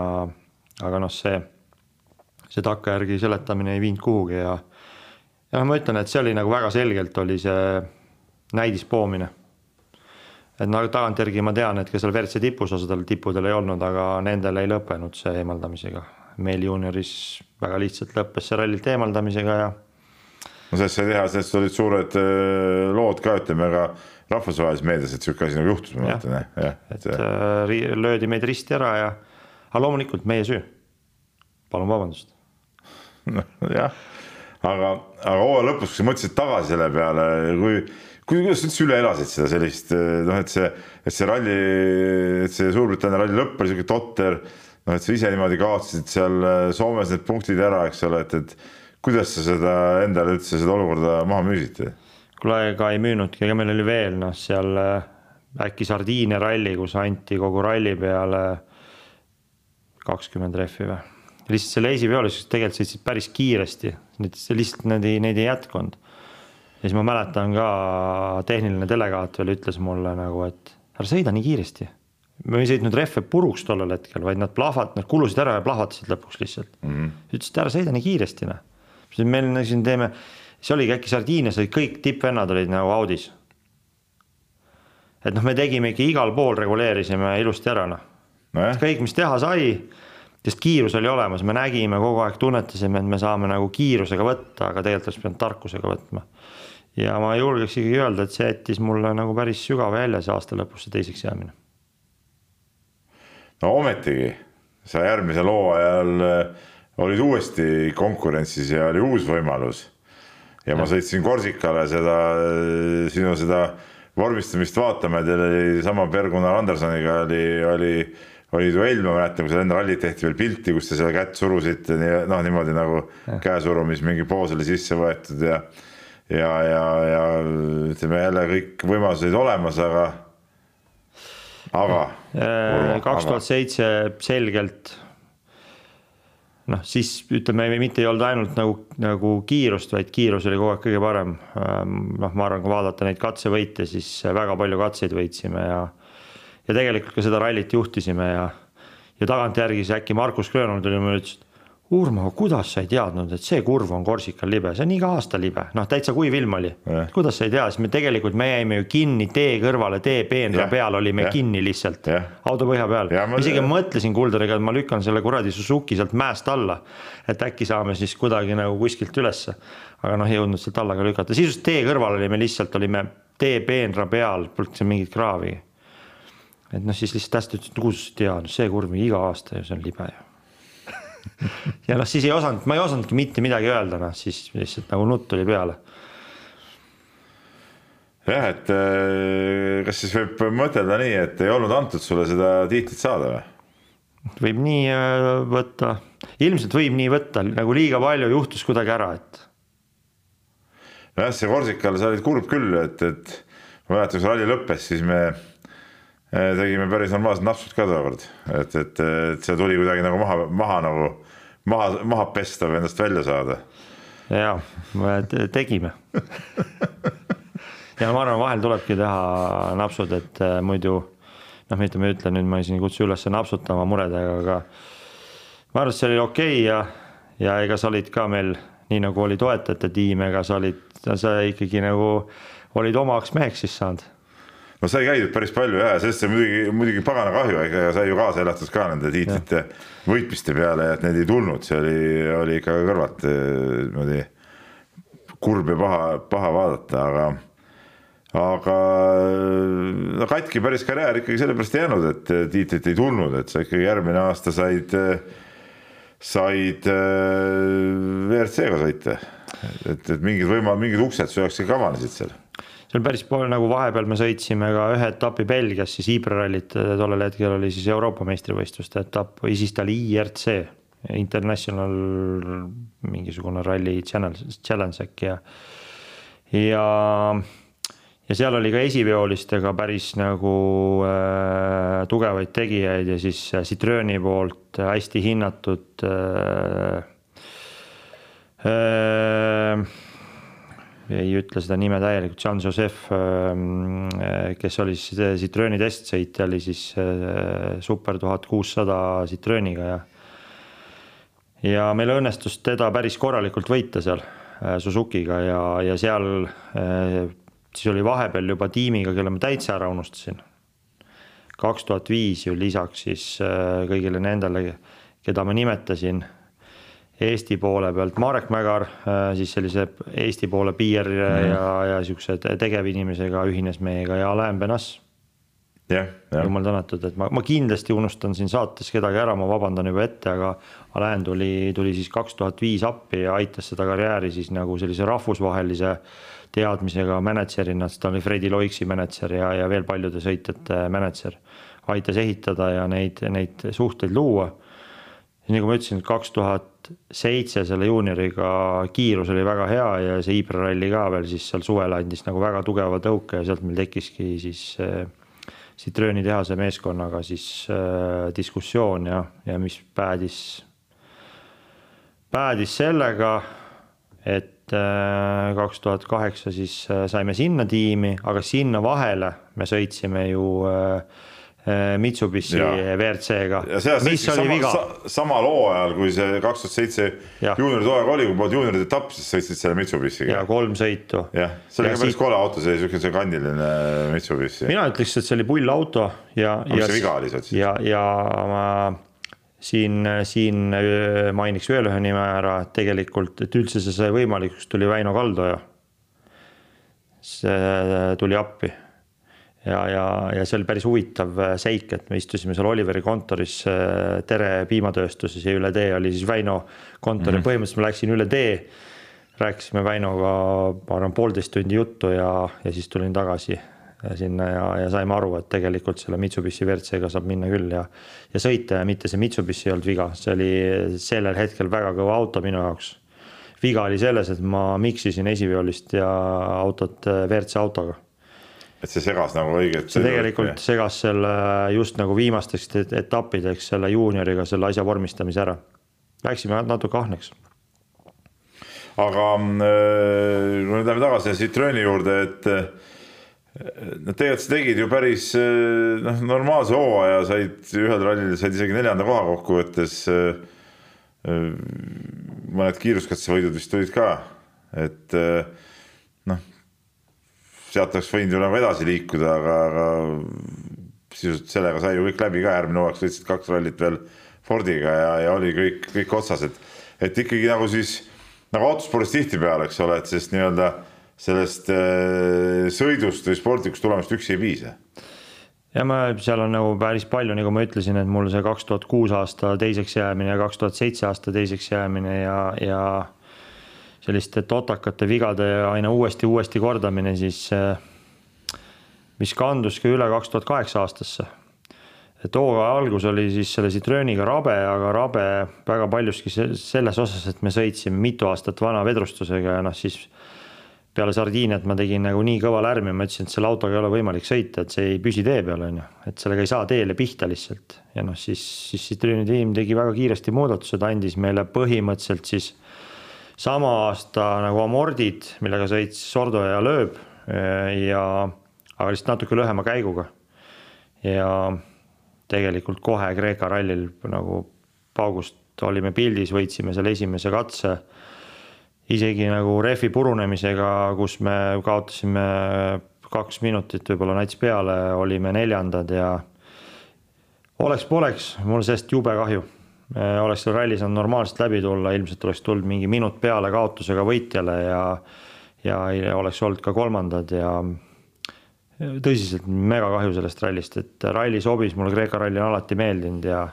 aga noh, see, see takkajärgi seletamine ei viinud kuhugi ja ja noh, ma ütlen, et see oli nagu väga selgelt oli see näidispoomine et no tagantjärgi ma tean, et ka seal WRC tipus osadel tippudel ei olnud, aga nendel ei lõppenud see eemaldamisega. Meil juunioris väga lihtsalt lõppes see rallilt eemaldamisega ja. no sellest sai teha, sellest olid suured äh, lood ka, ütleme ka rahvusvahelises meedias, et sihuke asi nagu juhtus, ma mäletan jah, jah. et äh, löödi meid risti ära ja, aga loomulikult meie süü. palun vabandust. [LAUGHS] jah, aga, aga hooaja lõpus, kui sa mõtlesid tagasi selle peale, kui kuidas sa üldse üle elasid seda sellist noh, et see, et see ralli, et see Suurbritannia ralli lõpp oli sihuke totter. Noh, et sa ise niimoodi kaotasid seal äh, Soomes need punktid ära, eks ole, et, et kuidas sa seda endale üldse seda olukorda maha müüsid? kuule, ega ei müünudki, ega meil oli veel noh, seal äh, äkki Sardiinia ralli, kus anti kogu ralli peale kakskümmend rehvi või. lihtsalt selle esiveolis tegelikult sõitsid päris kiiresti, lihtsalt neid ei, neid ei jätkunud. ja siis ma mäletan ka tehniline delegaat veel ütles mulle nagu, et ära sõida nii kiiresti. Me ei sõitnud rehve puruks tollel hetkel, vaid nad plahvat-, nad kulusid ära ja plahvatasid lõpuks lihtsalt mm. -hmm. ütles, et ära sõida nii kiiresti noh. meil siin teeme, see oligi äkki Sardiinias olid kõik tippvennad olid nagu Audis et noh, me tegime ikka igal pool reguleerisime ilusti ära noh no. kõik, mis teha sai, sest kiirus oli olemas, me nägime kogu aeg, tunnetasime, et me saame nagu kiirusega võtta, aga tegelikult oleks pidanud tarkusega võtma. ja ma julgeks ikkagi öelda, et see jättis mulle nagu päris sügava jälje, see aasta lõpus see teiseks jäämine. No ometigi, sa järgmisel hooajal äh, olid uuesti konkurentsis ja oli uus võimalus. ja ma sõitsin Korsikale seda, äh, sinu seda vormistamist vaatama ja teil oli sama Per-Gunnar Andersoniga oli, oli, oli duell, ma mäletan, kui seal enne rallit tehti veel pilti, kus te seda kätt surusite, noh, niimoodi nagu käesurumis mingi poos oli sisse võetud ja ja, ja, ja ütleme jälle kõik võimalused olid olemas, aga, aga. kaks tuhat seitse selgelt noh, siis ütleme, mitte ei olnud ainult nagu, nagu kiirust, vaid kiirus oli kogu aeg kõige parem. Ähm, noh, ma arvan, kui vaadata neid katsevõite, siis väga palju katseid võitsime ja, ja tegelikult ka seda rallit juhtisime ja, ja tagantjärgi siis äkki Markus Grönholm tuli mulle ütles, et Urmo, kuidas sa ei teadnud, et see kurv on Korsikal libe, see on iga aasta libe, noh, täitsa kuiv ilm oli. kuidas sa ei tea, siis me tegelikult, me jäime ju kinni tee kõrvale, tee peenra peal olime ja. kinni lihtsalt, auto põhja peal. ma isegi mõtlesin Kuldariga, et ma lükkan selle kuradi Suzuki sealt mäest alla. et äkki saame siis kuidagi nagu kuskilt ülesse. aga noh, ei jõudnud sealt alla ka lükata, sisuliselt tee kõrval olime lihtsalt, olime tee peenra peal, polnud seal mingit kraavi. et noh, siis lihtsalt hästi ütles, et kus tead, see kurv iga aasta ju, see on libe ju [LAUGHS] ja noh, siis ei osanud, ma ei osanudki mitte midagi öelda, noh siis lihtsalt nagu nutt tuli peale. jah, et äh, kas siis võib mõtelda nii, et ei olnud antud sulle seda tiitlit saada või? võib nii äh, võtta, ilmselt võib nii võtta, nagu liiga palju juhtus kuidagi ära, et. nojah, see Korsikal sa olid kurb küll, et, et ma mäletan, kui see ralli lõppes, siis me tegime päris normaalsed napsud ka tookord, et, et, et see tuli kuidagi nagu maha, maha nagu maha, maha pesta või endast välja saada. ja, tegime. Ja ma arvan, vahel tulebki teha napsud, et eh, muidu noh, mitte ma ei ütle nüüd, ma siin ei kutsu üles napsutama muredega, aga ma arvan, et see oli okei okay ja, ja ega sa olid ka meil nii nagu oli toetajate tiim, ega sa olid, sa ikkagi nagu olid omaks meheks siis saanud no sai käidud päris palju ja, sellest on muidugi, muidugi pagana kahju, ega sai ju kaasa elatud ka nende tiitlite võitmiste peale, et need ei tulnud, see oli, oli ikka kõrvalt eh, niimoodi kurb ja paha, paha vaadata, aga aga no katki päris karjäär ikkagi sellepärast ei jäänud, et tiitlit ei tulnud, et sa ikkagi järgmine aasta said, said eh, WRC-ga sõita. et, et mingid võimalused, mingid uksed su jaoks ikka avanesid seal seal päris palju nagu vahepeal me sõitsime ka ühe etapi Belgias, siis Ibra rallit, tollel hetkel oli siis Euroopa meistrivõistluste etapp või siis ta oli IRC, International mingisugune ralli challenge, challenge äkki ja. ja, ja seal oli ka esiveolistega päris nagu äh, tugevaid tegijaid ja siis Citrooni poolt hästi hinnatud äh, äh, ei ütle seda nime täielikult, Jean-Joseph, ähm, kes oli siis Citrooni testsõitja, oli siis äh, super tuhat kuussada Citrooniga ja. ja meil õnnestus teda päris korralikult võita seal äh, Suzuki'ga ja, ja seal äh, siis oli vahepeal juba tiimiga, kelle ma täitsa ära unustasin. kaks tuhat viis ju lisaks siis kõigile nendele, keda ma nimetasin Eesti poole pealt Marek Mägar, äh, siis sellise Eesti poole PR mm -hmm. ja, ja siukse tegevinimesega ühines meiega ja Alain Benas jumal tänatud, et ma, ma kindlasti unustan siin saates kedagi ära, ma vabandan juba ette, aga Alain tuli, tuli siis kaks tuhat viis appi ja aitas seda karjääri siis nagu sellise rahvusvahelise teadmisega mänedžerina, sest ta oli Fredi Loiksi mänedžer ja, ja veel paljude sõitjate mänedžer. aitas ehitada ja neid, neid suhteid luua nagu ma ütlesin, kaks tuhat seitse selle juunioriga kiirus oli väga hea ja see Ibra ralli ka veel siis seal suvel andis nagu väga tugeva tõuke ja sealt meil tekkiski siis äh, Citrooni tehase meeskonnaga siis äh, diskussioon ja, ja mis päädis, päädis sellega, et äh, kaks tuhat kaheksa siis saime sinna tiimi, aga sinna vahele me sõitsime ju Äh, Mitsubishi WRC-ga. mis oli sama, viga? samal hooajal, kui see kaks tuhat seitse juunioride hooaeg oli, kui polnud juunioride etapp, siis sõitsid selle Mitsubishiga. ja kolm sõitu. jah, see oli ka päris siit... kole auto, see niisugune see kandiline Mitsubishi. mina ütleks, et see oli pull auto ja. mis see viga oli sealt siis? ja, ja ma siin, siin äh, mainiks veel ühe nime ära, et tegelikult, et üldse see sai võimalikuks, tuli Väino Kaldoja. see tuli appi ja, ja, ja see oli päris huvitav äh, seik, et me istusime seal Oliveri kontoris äh, Tere piimatööstuses ja üle tee oli siis Väino kontor ja mm -hmm. põhimõtteliselt ma läksin üle tee. rääkisime Väinoga, ma arvan, poolteist tundi juttu ja, ja siis tulin tagasi äh, sinna ja, ja saime aru, et tegelikult selle Mitsubishi WRC-ga saab minna küll ja. ja sõita ja mitte see Mitsubishi ei olnud viga, see oli sellel hetkel väga kõva auto minu jaoks. viga oli selles, et ma miksisin esiveolist ja autot WRC autoga et see segas nagu õiget. see tegelikult segas selle just nagu viimasteks etappideks selle juunioriga selle asja vormistamise ära. Läksime natuke ahneks. aga äh, kui me läheme tagasi Citrooni juurde, et no tegelikult sa tegid ju päris äh, noh, normaalse hooaja, said ühel rallil said isegi neljanda koha kokkuvõttes. Äh, mõned kiiruskatsevõidud vist tulid ka, et noh sealt oleks võinud ju nagu edasi liikuda, aga, aga sisuliselt sellega sai ju kõik läbi ka, järgmine hooaeg sõitsid kaks rallit veel Fordiga ja, ja oli kõik, kõik otsas, et, et ikkagi nagu siis nagu autospordis tihtipeale, eks ole, et sellest nii-öelda sellest äh, sõidust või sportlikust tulemust üksi ei piisa. Ja ma, seal on nagu päris palju, nagu ma ütlesin, et mul see kaks tuhat kuus aasta teiseks jäämine ja kaks tuhat seitse aasta teiseks jäämine ja, ja selliste totakate vigade aina uuesti-uuesti kordamine, siis mis kandus ka üle kaks tuhat kaheksa aastasse. hooaja algus oli siis selle Citrooniga rabe, aga rabe väga paljuski selles osas, et me sõitsime mitu aastat vana vedrustusega ja noh, siis peale Sardiiniat ma tegin nagu nii kõva lärmi, ma ütlesin, et selle autoga ei ole võimalik sõita, et see ei püsi tee peal, on ju, et sellega ei saa teele pihta lihtsalt. ja noh, siis, siis Citrooni tiim tegi väga kiiresti muudatused, andis meile põhimõtteliselt siis sama aasta nagu amordid, millega sõits Sordo ja lööb ja aga lihtsalt natuke lühema käiguga. ja tegelikult kohe Kreeka rallil nagu paugust olime pildis, võitsime selle esimese katse. isegi nagu rehvi purunemisega, kus me kaotasime kaks minutit võib-olla nats peale, olime neljandad ja oleks-poleks, mul sellest jube kahju oleks seal ralli saanud normaalselt läbi tulla, ilmselt oleks tulnud mingi minut peale kaotusega võitjale ja ja oleks olnud ka kolmandad ja tõsiselt mega kahju sellest rallist, et ralli sobis, mulle Kreeka ralli on alati meeldinud ja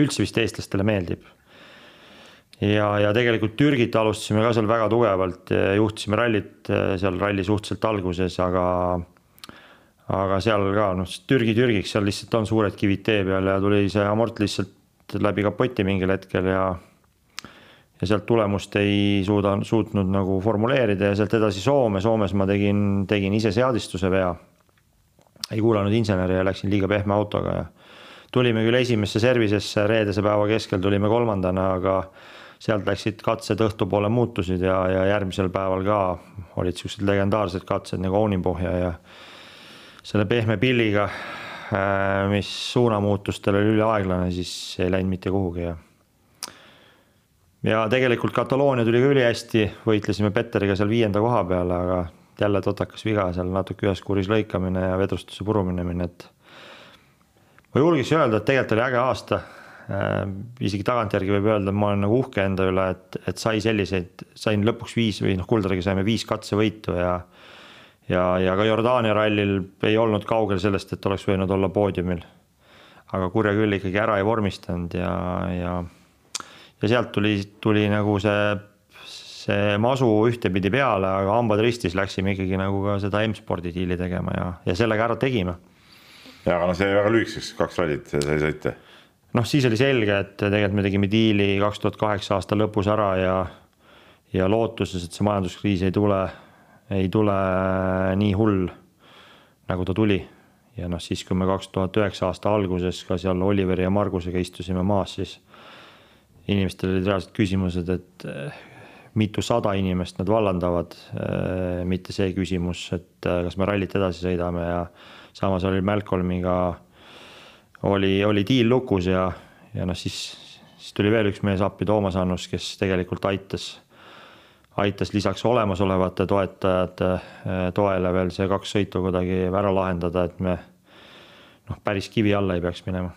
üldse vist eestlastele meeldib. ja, ja tegelikult Türgit alustasime ka seal väga tugevalt, juhtisime rallit äh, seal ralli suhteliselt alguses, aga aga seal ka noh, Türgi Türgiks, seal lihtsalt on suured kivid tee peal ja tuli see amort lihtsalt läbi kapoti mingil hetkel ja ja sealt tulemust ei suuda, suutnud nagu formuleerida ja sealt edasi Soome, Soomes ma tegin, tegin ise seadistuse vea. ei kuulanud inseneri ja läksin liiga pehme autoga ja tulime küll esimesse servisesse reedese päeva keskel tulime kolmandana, aga sealt läksid katsed õhtupoole muutusid ja, ja järgmisel päeval ka olid siuksed legendaarsed katsed nagu Ounipohja ja selle pehme pilliga mis suunamuutustel oli üliaeglane, siis ei läinud mitte kuhugi ja. ja tegelikult Kataloonia tuli ka ülihästi, võitlesime Petteriga seal viienda koha peale, aga jälle totakas viga seal natuke ühes kuuris lõikamine ja vedrustuse puruminemine, et. ma julgeks öelda, et tegelikult oli äge aasta äh,. isegi tagantjärgi võib öelda, ma olen nagu uhke enda üle, et, et sai selliseid, sain lõpuks viis või noh, Kuldariga saime viis katsevõitu ja ja, ja ka Jordaania rallil ei olnud kaugel sellest, et oleks võinud olla poodiumil. aga kurja küll ikkagi ära ei vormistanud ja, ja, ja sealt tuli, tuli nagu see, see masu ühtepidi peale, aga hambad ristis läksime ikkagi nagu ka seda M-spordi diili tegema ja, ja sellega ära tegime. ja aga no see väga lühikeseks, kaks rallit sai sõita noh, siis oli selge, et tegelikult me tegime diili kaks tuhat kaheksa aasta lõpus ära ja, ja lootuses, et see majanduskriis ei tule, ei tule nii hull, nagu ta tuli. ja noh, siis kui me kaks tuhat üheksa aasta alguses ka seal Oliveri ja Margusega istusime maas, siis inimestel olid reaalsed küsimused, et eh, mitusada inimest nad vallandavad, eh, mitte see küsimus, et eh, kas me rallit edasi sõidame ja samas oli Malcolmiga oli, oli diil lukus ja, ja noh, siis, siis tuli veel üks mees appi, Toomas Annus, kes tegelikult aitas aitas lisaks olemasolevate toetajate eh, toele veel see kaks sõitu kuidagi ära lahendada, et me noh, päris kivi alla ei peaks minema.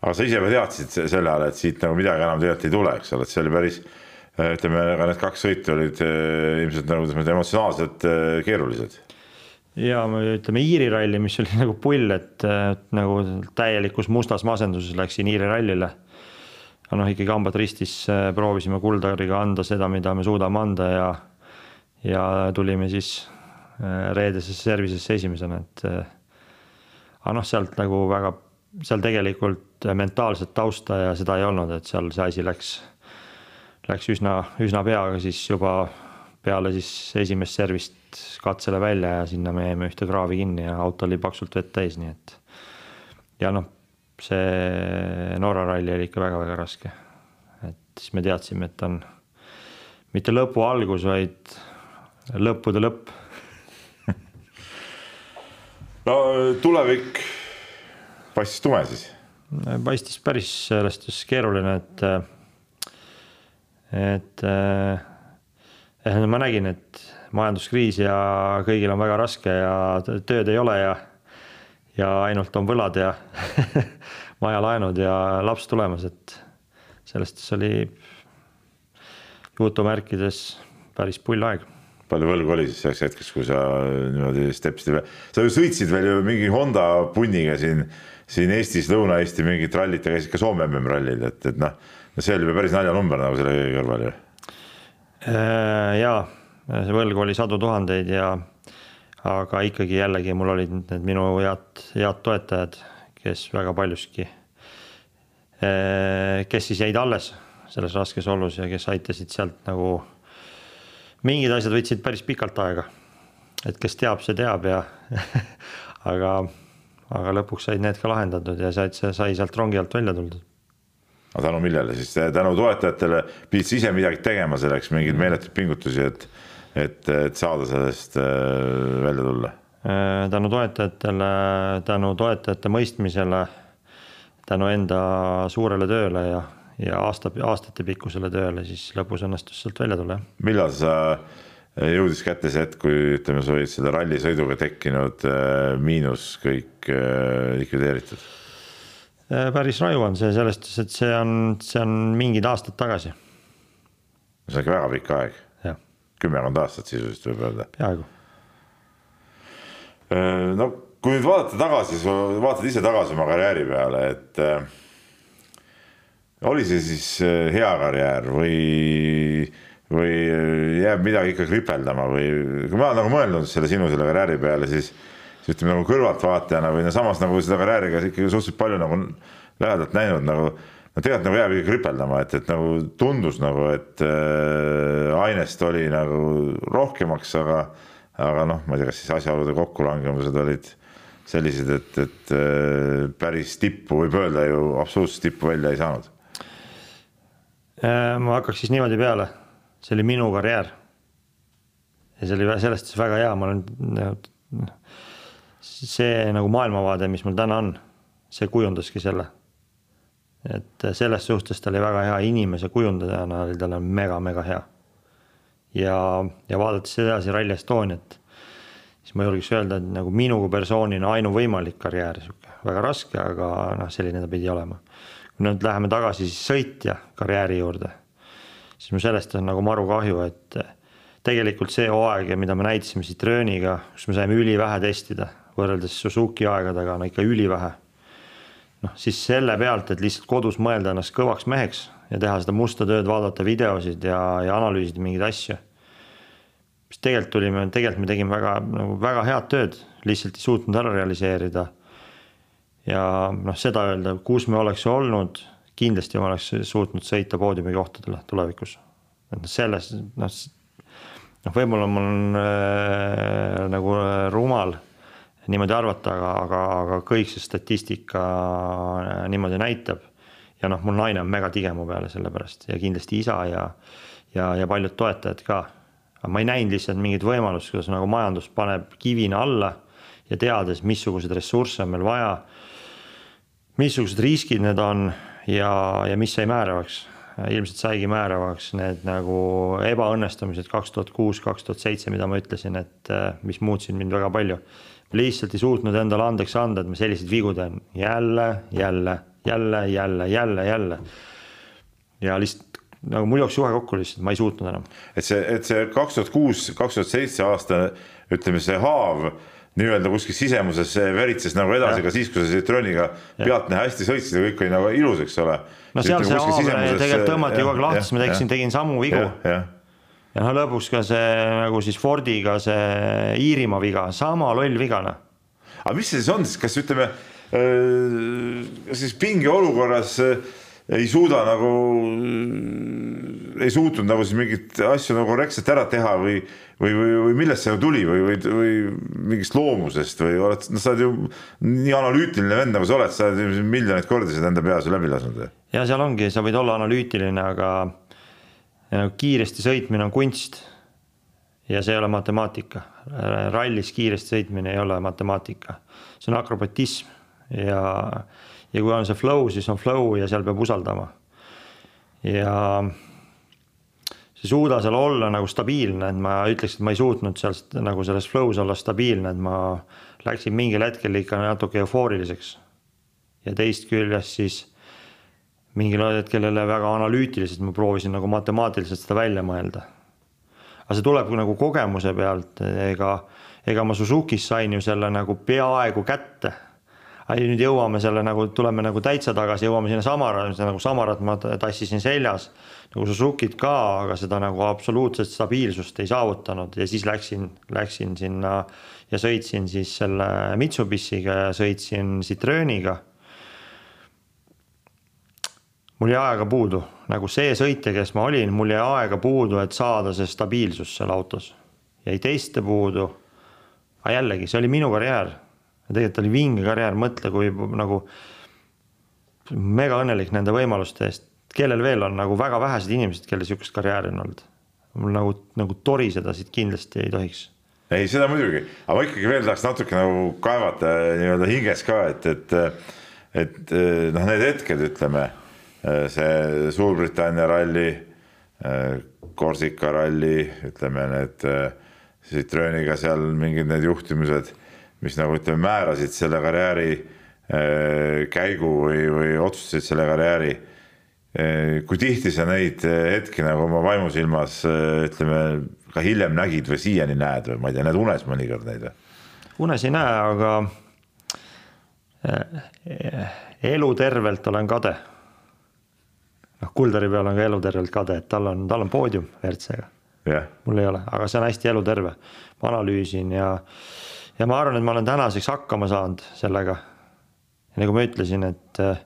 aga sa ise ka teadsid sel ajal, et siit nagu midagi enam tegelikult ei tule, eks ole, et see oli päris eh, ütleme, ka need kaks sõitu olid eh, ilmselt nagu ütleme, emotsionaalselt keerulised. ja ütleme Iiri ralli, mis oli [LAUGHS] nagu pull, et nagu täielikus mustas masenduses läksin Iiri rallile aga noh, ikkagi hambad ristis äh, proovisime Kuldariga anda seda, mida me suudame anda ja, ja tulime siis äh, reedesesse servisesse esimesena, et. Äh, aga noh, sealt nagu väga, seal tegelikult mentaalset tausta ja seda ei olnud, et seal see asi läks, läks üsna, üsna peaga siis juba peale siis esimest servist katsele välja ja sinna me jäime ühte kraavi kinni ja auto oli paksult vett täis, nii et. ja noh see Norra ralli oli ikka väga-väga raske. et siis me teadsime, et on mitte lõpu algus, vaid lõppude lõpp no tulevik paistis tume siis? paistis päris selles suhtes keeruline, et, et eh, ma nägin, et majanduskriis ja kõigil on väga raske ja tööd ei ole ja ja ainult on võlad ja [LAUGHS] majalaenud ja laps tulemas, et sellest oli jutumärkides päris pull aeg. palju võlgu oli siis selleks hetkeks, kui sa niimoodi stepsid, sa ju sõitsid veel ju mingi Honda punniga siin, siin Eestis, Lõuna-Eesti mingit rallit ja käisid ka Soome MM-rallil, et, et noh, see oli päris naljanumber nagu selle kõige kõrval ju. Äh, jaa, see võlg oli sadu tuhandeid ja aga ikkagi jällegi mul olid need minu head, head toetajad, kes väga paljuski, eh, kes siis jäid alles selles raskes olus ja kes aitasid sealt nagu, mingid asjad võtsid päris pikalt aega. et kes teab, see teab ja [LAUGHS] aga, aga lõpuks said need ka lahendatud ja said, sai sealt rongi alt välja tuldud aga tänu millele siis, tänu toetajatele pidid sa ise midagi tegema selleks, mingeid meeletuid pingutusi, et et, et saada sellest äh, välja tulla? Äh, tänu toetajatele, tänu toetajate mõistmisele, tänu enda suurele tööle ja, ja aasta, aastatepikkusele tööle, siis lõpus õnnestus sealt välja tulla, jah. millal sa äh, jõudis kätte see hetk, kui ütleme, sul olid selle rallisõiduga tekkinud miinus kõik likvideeritud? päris raju on see selles suhtes, et see on, see on mingid aastad tagasi. see on ikka väga pikk aeg kümmekond aastat sisuliselt võib öelda. peaaegu. Äh, no kui nüüd vaadata tagasi, sa vaatad ise tagasi oma karjääri peale, et äh, oli see siis äh, hea karjäär või, või jääb midagi ikka kripeldama või kui ma olen nagu mõelnud selle sinu selle karjääri peale, siis, siis ütleme nagu kõrvaltvaatajana või no samas nagu seda karjääri ka ikkagi suhteliselt palju nagu lähedalt näinud nagu no tegelikult nagu jääb ikka kripeldama, et, et nagu tundus nagu, et äh, ainest oli nagu rohkemaks, aga, aga noh, ma ei tea, kas siis asjaolude kokkulangemused olid sellised, et, et äh, päris tippu võib öelda ju absoluutselt tippu välja ei saanud. Äh, ma hakkaks siis niimoodi peale, see oli minu karjäär. ja see oli selles suhtes väga hea, ma olen, see nagu maailmavaade, mis mul täna on, see kujundaski selle et selles suhtes ta oli väga hea inimese kujundajana oli tal mega-mega hea. ja, ja vaadates edasi Rally Estoniat, siis ma julgeks öelda, et nagu minu kui persoonina ainuvõimalik karjäär, sihuke väga raske, aga noh, selline ta pidi olema. kui nüüd läheme tagasi siis sõitja karjääri juurde, siis mul sellest on nagu maru kahju, et tegelikult see hooaeg ja mida me näitasime Citrooniga, kus me saime ülivähe testida võrreldes Suzuki aegadega, no ikka ülivähe noh, siis selle pealt, et lihtsalt kodus mõelda ennast kõvaks meheks ja teha seda musta tööd, vaadata videosid ja, ja analüüsida mingeid asju. siis tegelikult tulime, tegelikult me tegime väga nagu väga head tööd, lihtsalt ei suutnud ära realiseerida. ja noh, seda öelda, kus me oleks olnud, kindlasti ma oleks suutnud sõita poodiumikohtadele tulevikus. et noh, selles noh, noh, võib-olla mul on äh, nagu äh, rumal niimoodi arvata, aga, aga, aga kõik see statistika äh, niimoodi näitab. ja noh, mul naine on mega tige mu peale selle pärast ja kindlasti isa ja, ja, ja paljud toetajad ka. aga ma ei näinud lihtsalt mingit võimalust, kuidas nagu majandus paneb kivina alla ja teades, missuguseid ressursse on meil vaja. missugused riskid need on ja, ja mis sai määravaks ilmselt saigi määravaks need nagu ebaõnnestumised kaks tuhat kuus, kaks tuhat seitse, mida ma ütlesin, et mis muutsid mind väga palju. Lihtsalt ei suutnud endale andeks anda, et ma selliseid vigu teen jälle, jälle, jälle, jälle, jälle, jälle. ja lihtsalt nagu mul jooksis juhe kokku lihtsalt, ma ei suutnud enam. et see, et see kaks tuhat kuus, kaks tuhat seitse aasta, ütleme see haav nii-öelda kuskil sisemuses veritses nagu edasi ja. ka siis, kui sa Citrooniga pealtnäha hästi sõitsid ja kõik oli nagu ilus, eks ole. no seal see haavle tegelikult tõmmati kogu aeg lahti, ma tegin, tegin samu vigu. ja, ja noh, lõpuks ka see nagu siis Fordiga see Iirimaa viga, sama loll viga noh. aga mis see siis on siis, kas ütleme äh, siis pingeolukorras äh, ei suuda nagu, ei suutnud nagu siis mingeid asju nagu korrektselt ära teha või või, või, või millest see tuli või, või, või mingist loomusest või oled, noh, sa oled ju nii analüütiline vend nagu sa oled, sa oled miljoneid kordi seda enda peas läbi lasknud. ja seal ongi, sa võid olla analüütiline, aga kiiresti sõitmine on kunst. ja see ei ole matemaatika. rallis kiiresti sõitmine ei ole matemaatika, see on akrobatism ja, ja kui on see flow, siis on flow ja seal peab usaldama. ja ei suuda seal olla nagu stabiilne, et ma ütleks, et ma ei suutnud seal nagu selles flow's olla stabiilne, et ma läksin mingil hetkel ikka natuke eufooriliseks. ja teist küljest siis mingil hetkel jälle väga analüütiliselt ma proovisin nagu matemaatiliselt seda välja mõelda. aga see tuleb nagu kogemuse pealt, ega, ega ma Suzukis sain ju selle nagu peaaegu kätte nüüd jõuame selle nagu, tuleme nagu täitsa tagasi, jõuame sinna Samara, nagu Samarat ma tassisin seljas nagu Suzukit ka, aga seda nagu absoluutset stabiilsust ei saavutanud ja siis läksin, läksin sinna ja sõitsin siis selle Mitsubishiga ja sõitsin Citrooniga. Mul jäi aega puudu, nagu see sõitja, kes ma olin, mul jäi aega puudu, et saada see stabiilsus seal autos. jäi teiste puudu. aga jällegi, see oli minu karjäär tegelikult oli vinge karjäär, mõtle, kui nagu mega õnnelik nende võimaluste eest, kellel veel on nagu väga vähesed inimesed, kellel sihukest karjääri on olnud. mul nagu, nagu toriseda siit kindlasti ei tohiks. ei, seda muidugi, aga ma ikkagi veel tahaks natuke nagu kaevata nii-öelda hinges ka, et, et, et noh, need hetked, ütleme see Suurbritannia ralli, Korsika ralli, ütleme need Citrooniga seal mingid need juhtimised mis nagu ütleme, määrasid selle karjääri äh, käigu või, või otsustasid selle karjääri. Äh, kui tihti sa neid äh, hetki nagu oma vaimusilmas ütleme ka hiljem nägid või siiani näed või ma ei tea, näed unes mõnikord neid või? unes ei näe, aga elutervelt olen kade. Noh, Kuldari peal on ka elutervelt kade, et tal on, tal on poodium WRC-ga yeah.. mul ei ole, aga see on hästi eluterve. ma analüüsin ja ja ma arvan, et ma olen tänaseks hakkama saanud sellega. ja nagu ma ütlesin, et äh,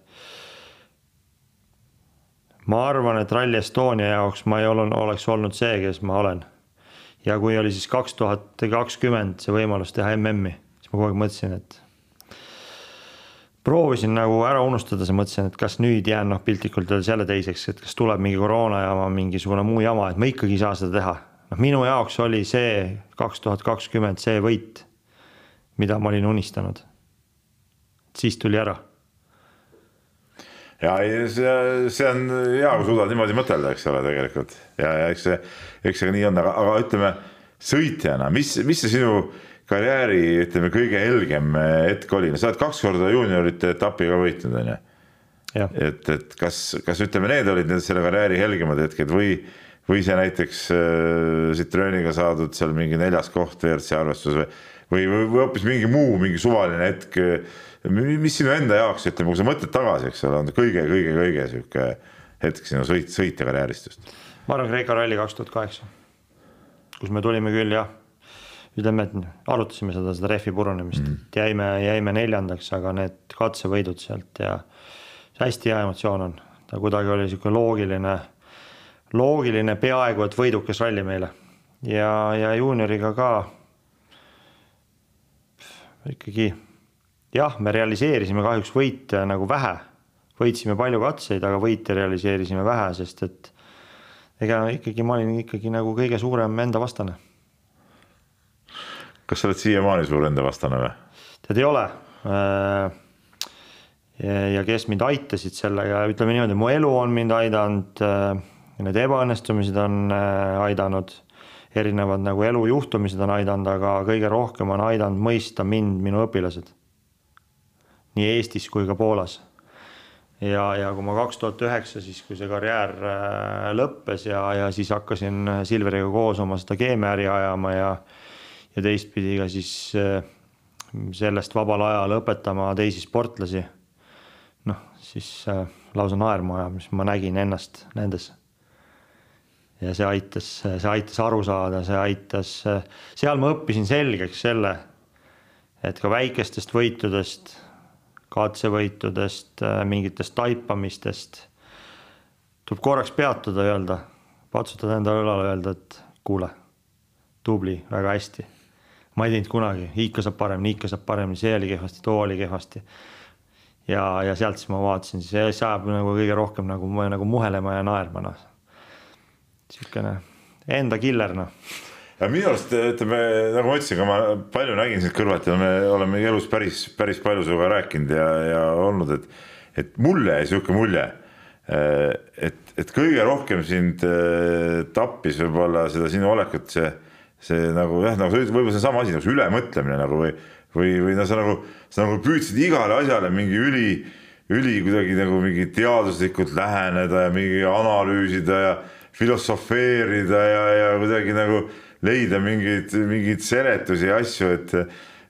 ma arvan, et Rally Estonia jaoks ma ei olnud, oleks olnud see, kes ma olen. ja kui oli siis kaks tuhat kakskümmend see võimalus teha MM-i, siis ma kogu aeg mõtlesin, et proovisin nagu ära unustada, siis mõtlesin, et kas nüüd jään noh, piltlikult öeldes jälle teiseks, et kas tuleb mingi koroona jama, mingisugune muu jama, et ma ikkagi ei saa seda teha. noh, minu jaoks oli see kaks tuhat kakskümmend see võit mida ma olin unistanud. siis tuli ära. ja ei, see, see on hea, kui suudad niimoodi mõtelda, eks ole, tegelikult ja, ja eks see, eks see ka nii on, aga, aga ütleme sõitjana, mis, mis see sinu karjääri, ütleme, kõige helgem hetk oli, sa oled kaks korda juuniorite etapi ka võitnud, on ju. et, et kas, kas ütleme, need olid need selle karjääri helgemad hetked või, või see näiteks äh, Citrooniga saadud seal mingi neljas koht WRC arvestuses või või, või, või hoopis mingi muu, mingi suvaline hetk. mis sinu enda jaoks, ütleme, kui sa mõtled tagasi, eks ole, on kõige-kõige-kõige sihuke hetk sinu sõit, sõitja karjäärist just? ma arvan, Kreeka ralli kaks tuhat kaheksa, kus me tulime küll jah, ütleme, et arutasime seda, seda rehvi purunemist mm., et jäime, jäime neljandaks, aga need katsevõidud sealt ja hästi hea emotsioon on, ta kuidagi oli sihuke loogiline, loogiline, peaaegu et võidukas ralli meile ja, ja juunioriga ka ikkagi jah, me realiseerisime kahjuks võite nagu vähe, võitsime palju katseid, aga võite realiseerisime vähe, sest et ega ikkagi ma olin ikkagi nagu kõige suurem enda vastane. Kas sa oled siiamaani suur enda vastane või? tead, ei ole. Äh, ja kes mind aitasid sellega, ütleme niimoodi, mu elu on mind aidanud, äh, need ebaõnnestumised on äh, aidanud, erinevad nagu elujuhtumised on aidanud, aga kõige rohkem on aidanud mõista mind minu õpilased. nii Eestis kui ka Poolas ja, ja kui ma kaks tuhat üheksa, siis kui see karjäär lõppes ja, ja siis hakkasin Silveriga koos oma seda keemiaäri ajama ja ja teistpidi ka siis äh, sellest vabal ajal õpetama teisi sportlasi. noh, siis äh, lausa naerma ajab, mis ma nägin ennast nendes. ja see aitas, see aitas aru saada, see aitas, seal ma õppisin selgeks selle, et ka väikestest võitudest katsevõitudest, äh, mingitest taipamistest. tuleb korraks peatuda, öelda, patsutada endale õlale, öelda, et kuule, tubli, väga hästi. Ma ei teinud kunagi, ikka saab paremini, ikka saab paremini, see oli kehvasti, too oli kehvasti. ja, ja sealt siis ma vaatasin, see ajab nagu kõige rohkem nagu, nagu muhelema ja naerma, noh. sihukene enda killer, noh ja minu arust ütleme, nagu ma ütlesin, ka ma palju nägin sind kõrvalt ja me oleme elus päris, päris palju sinuga rääkinud ja, ja olnud, et, et mulle jäi sihuke mulje, et, et kõige rohkem sind äh, tappis võib-olla seda sinu olekut, see, see nagu jah, nagu sa ütlesid, võib-olla seesama asi nagu ülemõtlemine nagu või, või, või no sa nagu, sa nagu püüdsid igale asjale mingi üli, üli kuidagi nagu mingi teaduslikult läheneda ja mingi analüüsida ja filosofeerida ja, ja kuidagi nagu leida mingeid, mingeid seletusi ja asju, et,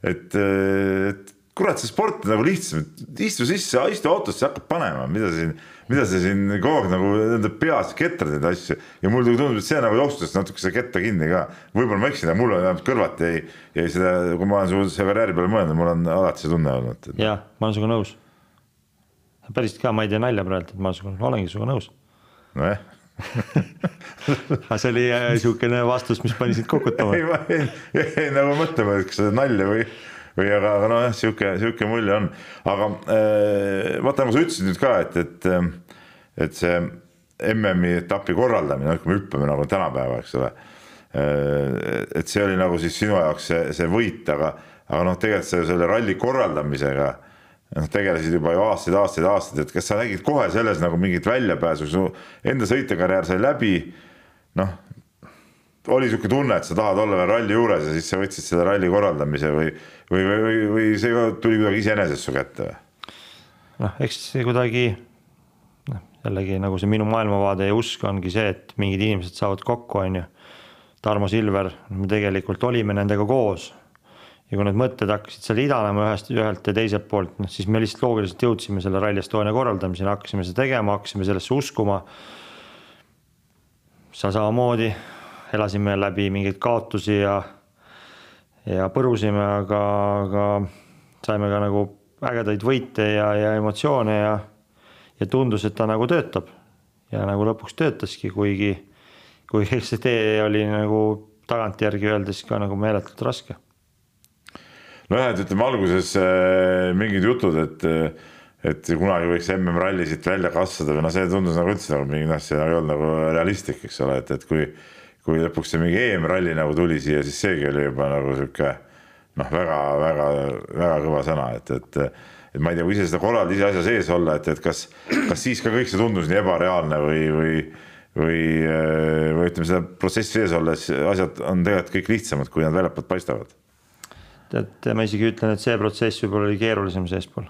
et, et kurat, see sport on nagu lihtsam, istu sisse, istu autosse, hakkad panema, mida siin, mida sa siin kogu aeg nagu enda peas ketrad neid asju ja mulle tundub, et see nagu joostus natuke seda ketta kinni ka. võib-olla ma eksin, aga mul on vähemalt kõrvalt jäi, jäi seda, kui ma olen su karjääri peale mõelnud, mul on alati see tunne olnud. jah, ma olen sinuga nõus. päriselt ka, ma ei tee nalja praegu, et ma olengi sinuga nõus. nojah [LAUGHS] aga see oli niisugune vastus, mis pani sind kokutama. [LAUGHS] ei, ma jäin nagu mõtlema, et kas see on nalja või, või aga, aga nojah, sihuke, sihuke mulje on. aga äh, vaata, nagu sa ütlesid nüüd ka, et, et, et see MM-i etapi korraldamine, kui me hüppame nagu tänapäeva, eks ole. Äh, et see oli nagu siis sinu jaoks see, see võit, aga, aga noh, tegelikult selle ralli korraldamisega noh, tegelesid juba ju aastaid, aastaid, aastaid, et kas sa nägid kohe selles nagu mingit väljapääsu, su enda sõitjakarjäär sai läbi. noh, oli sihuke tunne, et sa tahad olla veel ralli juures ja siis sa võtsid selle ralli korraldamise või, või, või, või, või see tuli kuidagi iseenesest su kätte või? noh, eks see kuidagi noh, jällegi nagu see minu maailmavaade ja usk ongi see, et mingid inimesed saavad kokku, on ju. Tarmo Silver, me tegelikult olime nendega koos ja kui need mõtted hakkasid seal idanema ühest, ühelt ja teiselt poolt, noh siis me lihtsalt loogiliselt jõudsime selle Rally Estonia korraldamiseni, hakkasime seda tegema, hakkasime sellesse uskuma. sa samamoodi, elasime läbi mingeid kaotusi ja, ja põrusime, aga, aga saime ka nagu ägedaid võite ja, ja emotsioone ja, ja tundus, et ta nagu töötab. ja nagu lõpuks töötaski, kuigi, kuigi [LAUGHS] see tee oli nagu tagantjärgi öeldes ka nagu meeletult raske nojah, et ütleme alguses äh, mingid jutud, et, äh, et kunagi võiks MM-ralli siit välja kasvada või noh, see tundus nagu üldse nagu mingi noh, see ei olnud nagu realistlik, eks ole, et, et kui, kui lõpuks see mingi EM-ralli nagu tuli siia, siis seegi oli juba nagu sihuke noh, väga-väga-väga kõva sõna, et, et et ma ei tea, kui ise seda korraldada, ise asja sees olla, et, et kas, kas siis ka kõik see tundus nii ebareaalne või, või või, või ütleme, seda protsessi sees olles asjad on tegelikult kõik lihtsamad, kui nad väljapoolt paistavad tead, ma isegi ütlen, et see protsess võib-olla oli keerulisem seespool.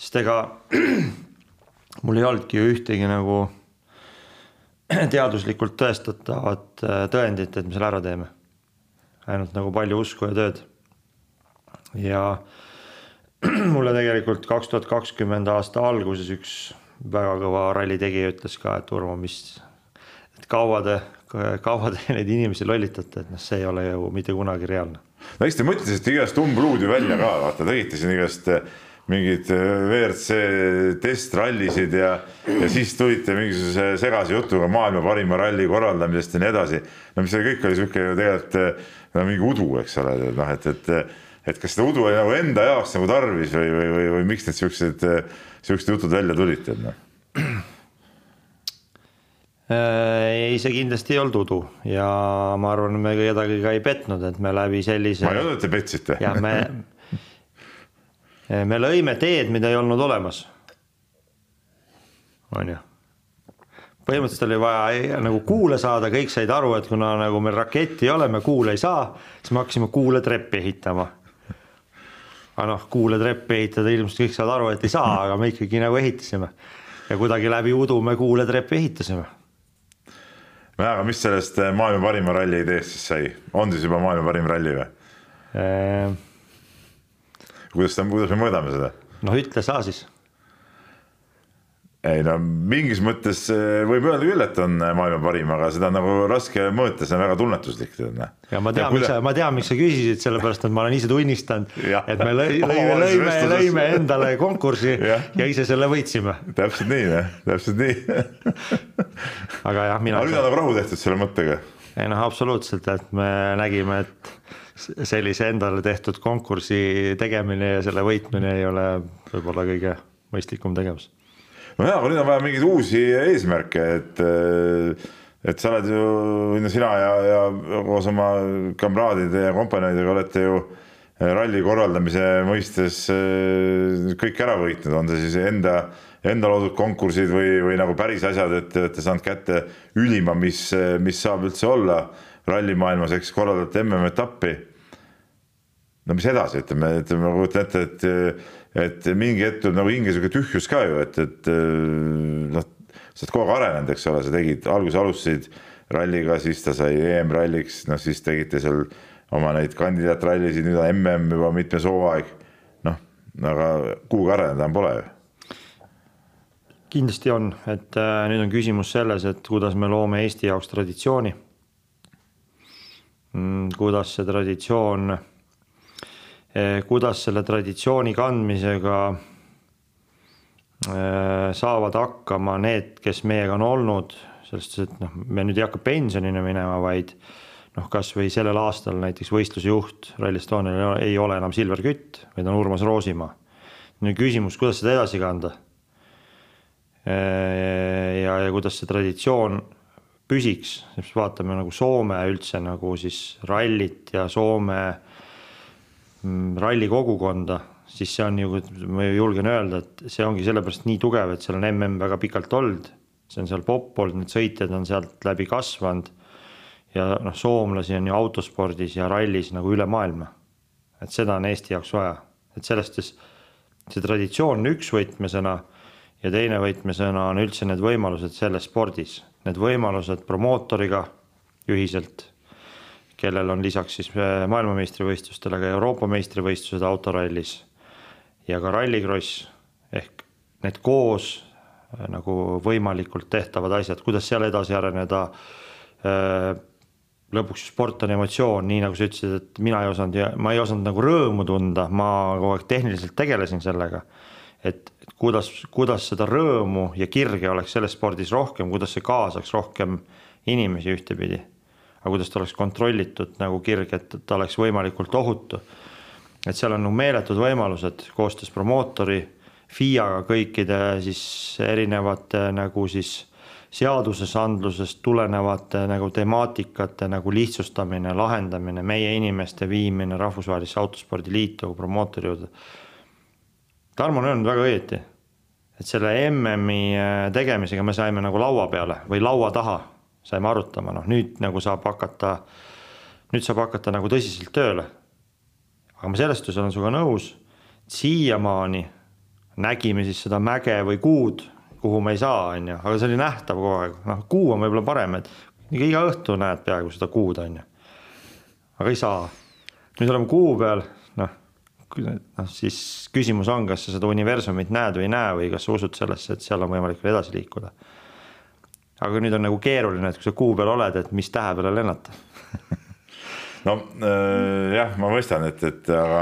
sest ega [CLEARS THROAT] mul ei olnudki ju ühtegi nagu [CLEARS THROAT] teaduslikult tõestatavat äh, tõendit, et me selle ära teeme. ainult nagu palju usku ja tööd. ja [CLEARS THROAT] mulle tegelikult kaks tuhat kakskümmend aasta alguses üks väga kõva ralli tegija ütles ka, et Urmo, mis, et kaua te, kaua te neid inimesi lollitate, et noh, see ei ole ju mitte kunagi reaalne. no eks te mõtlesite igast umbluud ju välja ka, vaata tegite siin igast äh, mingeid äh, WRC testrallisid ja, ja siis tulite mingisuguse segase jutuga maailma parima ralli korraldamisest ja nii edasi. no mis see kõik oli sihuke ju tegelikult no mingi udu, eks ole, noh, et, et, et kas seda udu oli nagu enda jaoks nagu tarvis või, või, või, või miks need siuksed, siuksed jutud välja tulid, tead noh Äh, ei, see kindlasti ei olnud udu ja ma arvan, me kedagi ka ei petnud, et me läbi sellise. ma ei öelnud, et te petsite. jah, me, [LAUGHS] me lõime teed, mida ei olnud olemas. on ju. põhimõtteliselt oli vaja nagu kuule saada, kõik said aru, et kuna nagu meil raketti ei ole, me kuule ei saa, siis me hakkasime kuuletreppi ehitama. aga noh, kuuletreppi ehitada ilmselt kõik saavad aru, et ei saa, aga me ikkagi nagu ehitasime ja kuidagi läbi udu me kuuletreppi ehitasime aga mis sellest äh, maailma parima ralli ideest siis sai, on siis juba maailma parim ralli või? Kuidas ta, kuidas me mõõdame seda? noh, ütle sa siis ei no mingis mõttes eh, võib öelda küll, et on eh, maailma parim, aga seda on nagu raske mõõta, see on väga tunnetuslik. Noh. ja ma tean, miks sa, ma tean, miks sa küsisid, sellepärast et ma olen ise tunnistanud, et me lõi, [LAUGHS] lõime, lõime, lõime endale konkursi [LAUGHS] ja. ja ise selle võitsime. täpselt nii, noh, täpselt nii aga jah, mina. aga nüüd annab rahu tehtud selle mõttega. ei noh, absoluutselt, et me nägime, et sellise endale tehtud konkursi tegemine ja selle võitmine ei ole võib-olla kõige mõistlikum tegevus. Nojah, aga nüüd on vaja mingeid uusi eesmärke, et et sa oled ju, sina ja, ja koos oma kamraadide ja kompaniididega olete ju ralli korraldamise mõistes äh, kõik ära võitnud, on see siis enda, enda loodud konkursid või, või nagu päris asjad, et te olete saanud kätte ülima, mis, mis saab üldse olla rallimaailmas, eks korraldate MM-etappi. no mis edasi, ütleme, ütleme, ma kujutan ette, et et mingi hetk tuleb nagu hinge sihuke tühjus ka ju, et, et äh, noh, sa oled kogu aeg arenenud, eks ole, sa tegid, alguses alustasid ralliga, siis ta sai EM-ralliks, noh siis tegite seal oma neid kandidaatrallisid, nüüd on MM juba mitmes hooaeg. noh, aga kuhugi areneda pole ju kindlasti on, et äh, nüüd on küsimus selles, et kuidas me loome Eesti jaoks traditsiooni. Kuidas see traditsioon Eh, kuidas selle traditsiooni kandmisega eh, saavad hakkama need, kes meiega on olnud, selles suhtes, et noh, me nüüd ei hakka pensionile minema, vaid noh, kasvõi sellel aastal näiteks võistlusjuht Rally Estonial ei ole enam Silver Kütt, vaid on Urmas Roosimaa. nüüd küsimus, kuidas seda edasi kanda. Eh, ja, ja kuidas see traditsioon püsiks, siis vaatame nagu Soome üldse nagu siis rallit ja Soome Mm, ralli kogukonda, siis see on ju, ma julgen öelda, et see ongi sellepärast nii tugev, et seal on mm väga pikalt olnud. see on seal popp olnud, need sõitjad on sealt läbi kasvanud. ja noh, soomlasi on ju autospordis ja rallis nagu üle maailma. et seda on Eesti jaoks vaja, et sellest siis see traditsioon on üks võtmesõna ja teine võtmesõna on üldse need võimalused selles spordis, need võimalused promootoriga ühiselt kellel on lisaks siis äh, maailmameistrivõistlustele ka Euroopa meistrivõistlused autorallis ja ka rallikross ehk need koos äh, nagu võimalikult tehtavad asjad, kuidas seal edasi areneda. Äh, lõpuks sport on emotsioon, nii nagu sa ütlesid, et mina ei osanud ja ma ei osanud nagu rõõmu tunda, ma kogu aeg tehniliselt tegelesin sellega. Et kuidas, kuidas seda rõõmu ja kirge oleks selles spordis rohkem, kuidas see kaasaks rohkem inimesi ühtepidi aga kuidas ta oleks kontrollitud nagu kirg, et ta oleks võimalikult ohutu. et seal on nagu meeletud võimalused koostöös promootori, FIA-ga kõikide siis erinevate nagu siis seaduses, andlusest tulenevate nagu temaatikate nagu lihtsustamine, lahendamine, meie inimeste viimine Rahvusvahelisse Autospordiliitu promootori juurde. Tarmo on öelnud väga õieti, et selle MM-i tegemisega me saime nagu laua peale või laua taha saime arutama, noh nüüd nagu saab hakata, nüüd saab hakata nagu tõsiselt tööle. aga ma selles suhtes olen sinuga nõus, siiamaani nägime siis seda mäge või kuud, kuhu me ei saa, on ju, aga see oli nähtav kogu aeg, noh kuu on võib-olla parem, et iga õhtu näed peaaegu seda kuud, on ju. aga ei saa. nüüd oleme kuu peal, noh, siis küsimus on, kas sa seda universumit näed või ei näe või kas sa usud sellesse, et seal on võimalik veel edasi liikuda. Aga nüüd on nagu keeruline, et kui sa kuu peal oled, et mis tähe peale lennata. [LAUGHS] No äh, jah, ma mõistan, et, et aga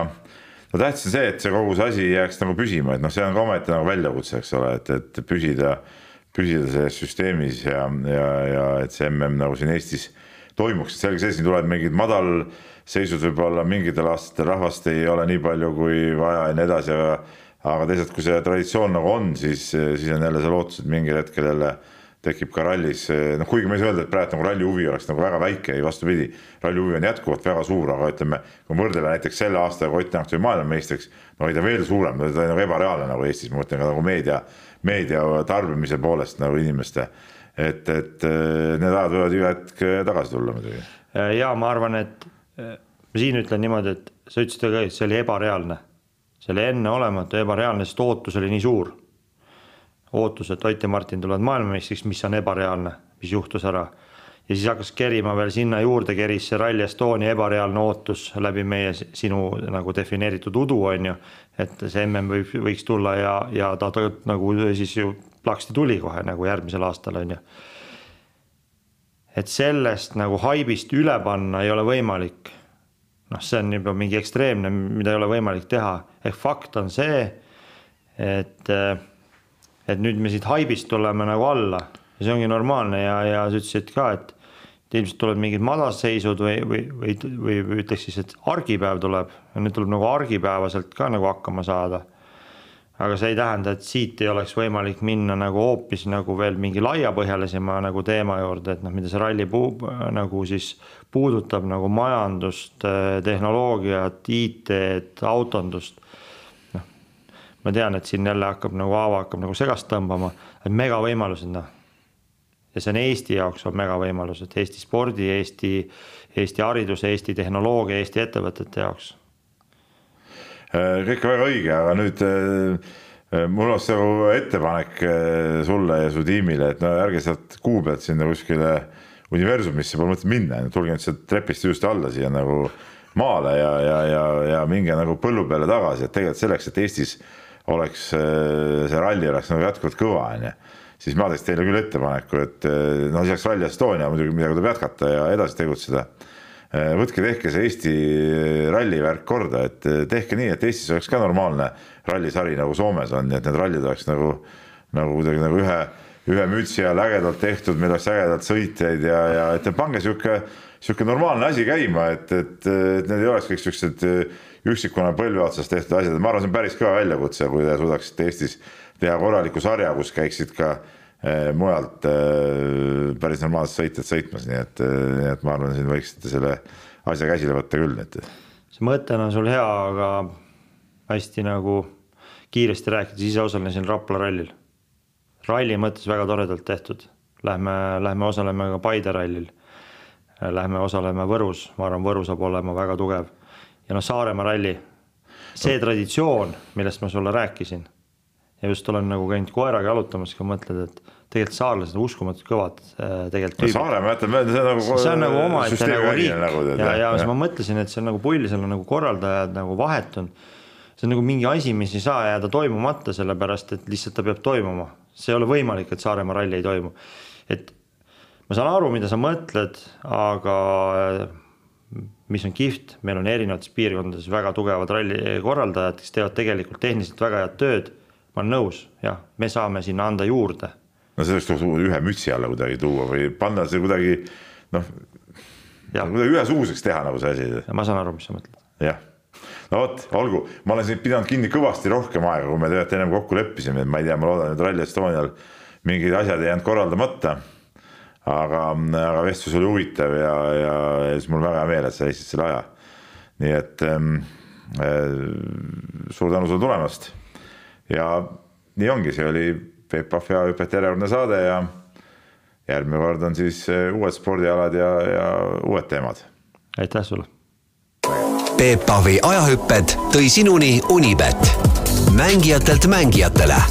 no tähtis on see, et see kogu see asi jääks nagu püsima, et noh, see on ka omaette nagu väljakutse, eks ole, et, et püsida, püsida selles süsteemis ja, ja, ja et see mm nagu siin Eestis toimuks, selge see, siin tulevad mingid madalseisud võib-olla mingitel aastatel rahvast ei ole nii palju kui vaja ja nii edasi, aga aga teisalt, kui see traditsioon nagu on, siis, siis on jälle see lootus, et mingil hetkel jälle tekib ka rallis, noh kuigi ma ei saa öelda, et praegu nagu ralli huvi oleks nagu väga väike, ei vastupidi, ralli huvi on jätkuvalt väga suur, aga ütleme, kui võrdleme näiteks selle aastaga, Ott Tänak tuli maailmameistriks, no oli ta veel suurem, ta oli nagu ebareaalne nagu Eestis, ma mõtlen ka nagu meedia, meedia tarbimise poolest nagu inimeste, et, et need ajad võivad ühe hetk tagasi tulla muidugi. ja ma arvan, et ma siin ütlen niimoodi, et sa ütlesid ka, et see oli ebareaalne, see oli enneolematu ebareaalne, sest ootus oli nii suur ootus, et Ott ja Martin tulevad maailmameistriks, mis on ebareaalne, mis juhtus ära. ja siis hakkas kerima veel sinna juurde, keris see Rally Estonia ebareaalne ootus läbi meie sinu nagu defineeritud udu, on ju. et see mm võib, võiks tulla ja, ja ta nagu siis ju plaksti tuli kohe nagu järgmisel aastal, on ju. Et sellest nagu haibist üle panna ei ole võimalik. noh, see on juba mingi ekstreemne, mida ei ole võimalik teha, ehk fakt on see, et äh, et nüüd me siit haibist tuleme nagu alla ja see ongi normaalne ja, ja sa ütlesid ka, et ilmselt tulevad mingid madalseisud või, või, või, või ütleks siis, et argipäev tuleb ja nüüd tuleb nagu argipäevaselt ka nagu hakkama saada. Aga see ei tähenda, et siit ei oleks võimalik minna nagu hoopis nagu veel mingi laiapõhjalisema nagu teema juurde, et noh, mida see ralli puu, nagu siis puudutab nagu majandust, tehnoloogiat, IT-d, autondust ma tean, et siin jälle hakkab nagu haava hakkab nagu segast tõmbama, et megavõimalused noh. ja see on Eesti jaoks on megavõimalused, Eesti spordi, Eesti, Eesti hariduse, Eesti tehnoloogia, Eesti ettevõtete jaoks. Äh, kõik väga õige, aga nüüd äh, äh, mul oleks nagu ettepanek sulle ja su tiimile, et no ärge sealt kuu pealt sinna kuskile universumisse pole mõtet minna, tulge nüüd sealt trepist just alla siia nagu maale ja, ja, ja, ja minge nagu põllu peale tagasi, et tegelikult selleks, et Eestis oleks see ralli oleks nagu jätkuvalt kõva, on ju. siis ma teeks teile küll ettepaneku, et noh, lisaks Rally Estonia muidugi, millega tuleb jätkata ja edasi tegutseda. Äh, võtke, tehke see Eesti ralli värk korda, et tehke nii, et Eestis oleks ka normaalne rallisari nagu Soomes on, et need rallid oleks nagu, nagu kuidagi nagu ühe, ühe mütsi all ägedalt tehtud, meil oleks ägedalt sõitjaid ja, ja et pange sihuke, sihuke normaalne asi käima, et, et, et need ei oleks kõik siuksed üksikuna põlve otsas tehtud asjad, ma arvan, see on päris kõva väljakutse, kui te suudaksite Eestis teha korraliku sarja, kus käiksid ka eh, mujalt eh, päris normaalsed sõitjad sõitmas, nii et, eh, nii et ma arvan, siin võiksite selle asja käsile võtta küll, et. see mõte on sul hea, aga hästi nagu kiiresti rääkides, ise osalesin Rapla rallil. ralli mõttes väga toredalt tehtud, lähme, lähme osaleme ka Paide rallil. Lähme osaleme Võrus, ma arvan, Võru saab olema väga tugev ja noh, Saaremaa ralli, see traditsioon, millest ma sulle rääkisin ja just olen nagu käinud koeraga jalutamas, ka mõtled, et tegelikult saarlased on uskumatult kõvad äh, tegelikult no,. Saaremaa, ütleme, see on nagu. see on nagu omaette nagu riik nagu, ja, ja, siis ma mõtlesin, et see on nagu pull, seal on nagu korraldajad nagu vahetunud. see on nagu mingi asi, mis ei saa jääda toimumata, sellepärast et lihtsalt ta peab toimuma. see ei ole võimalik, et Saaremaa ralli ei toimu. et ma saan aru, mida sa mõtled, aga mis on kihvt, meil on erinevates piirkondades väga tugevad ralli korraldajad, kes teevad tegelikult tehniliselt väga head tööd. ma olen nõus, jah, me saame sinna anda juurde. No sellest tuleks ühe mütsi alla kuidagi tuua või panna see kuidagi noh, kuidagi ühesuguseks teha nagu see asi. ma saan aru, mis sa mõtled. jah, no vot, olgu, ma olen siin pidanud kinni kõvasti rohkem aega, kui me tegelikult ennem kokku leppisime, et ma ei tea, ma loodan, et Rally Estonial mingid asjad ei jäänud korraldamata aga, aga vestlus oli huvitav ja, ja, ja siis mul väga hea meel, et sa leidsid selle aja. nii et ähm, äh, suur tänu sulle tulemast. ja nii ongi, see oli Peep Pahv ja hüpet järjekordne saade ja järgmine kord on siis äh, uued spordialad ja, ja uued teemad. aitäh sulle. Peep Pahvi ajahüpped tõi sinuni Unibet, mängijatelt mängijatele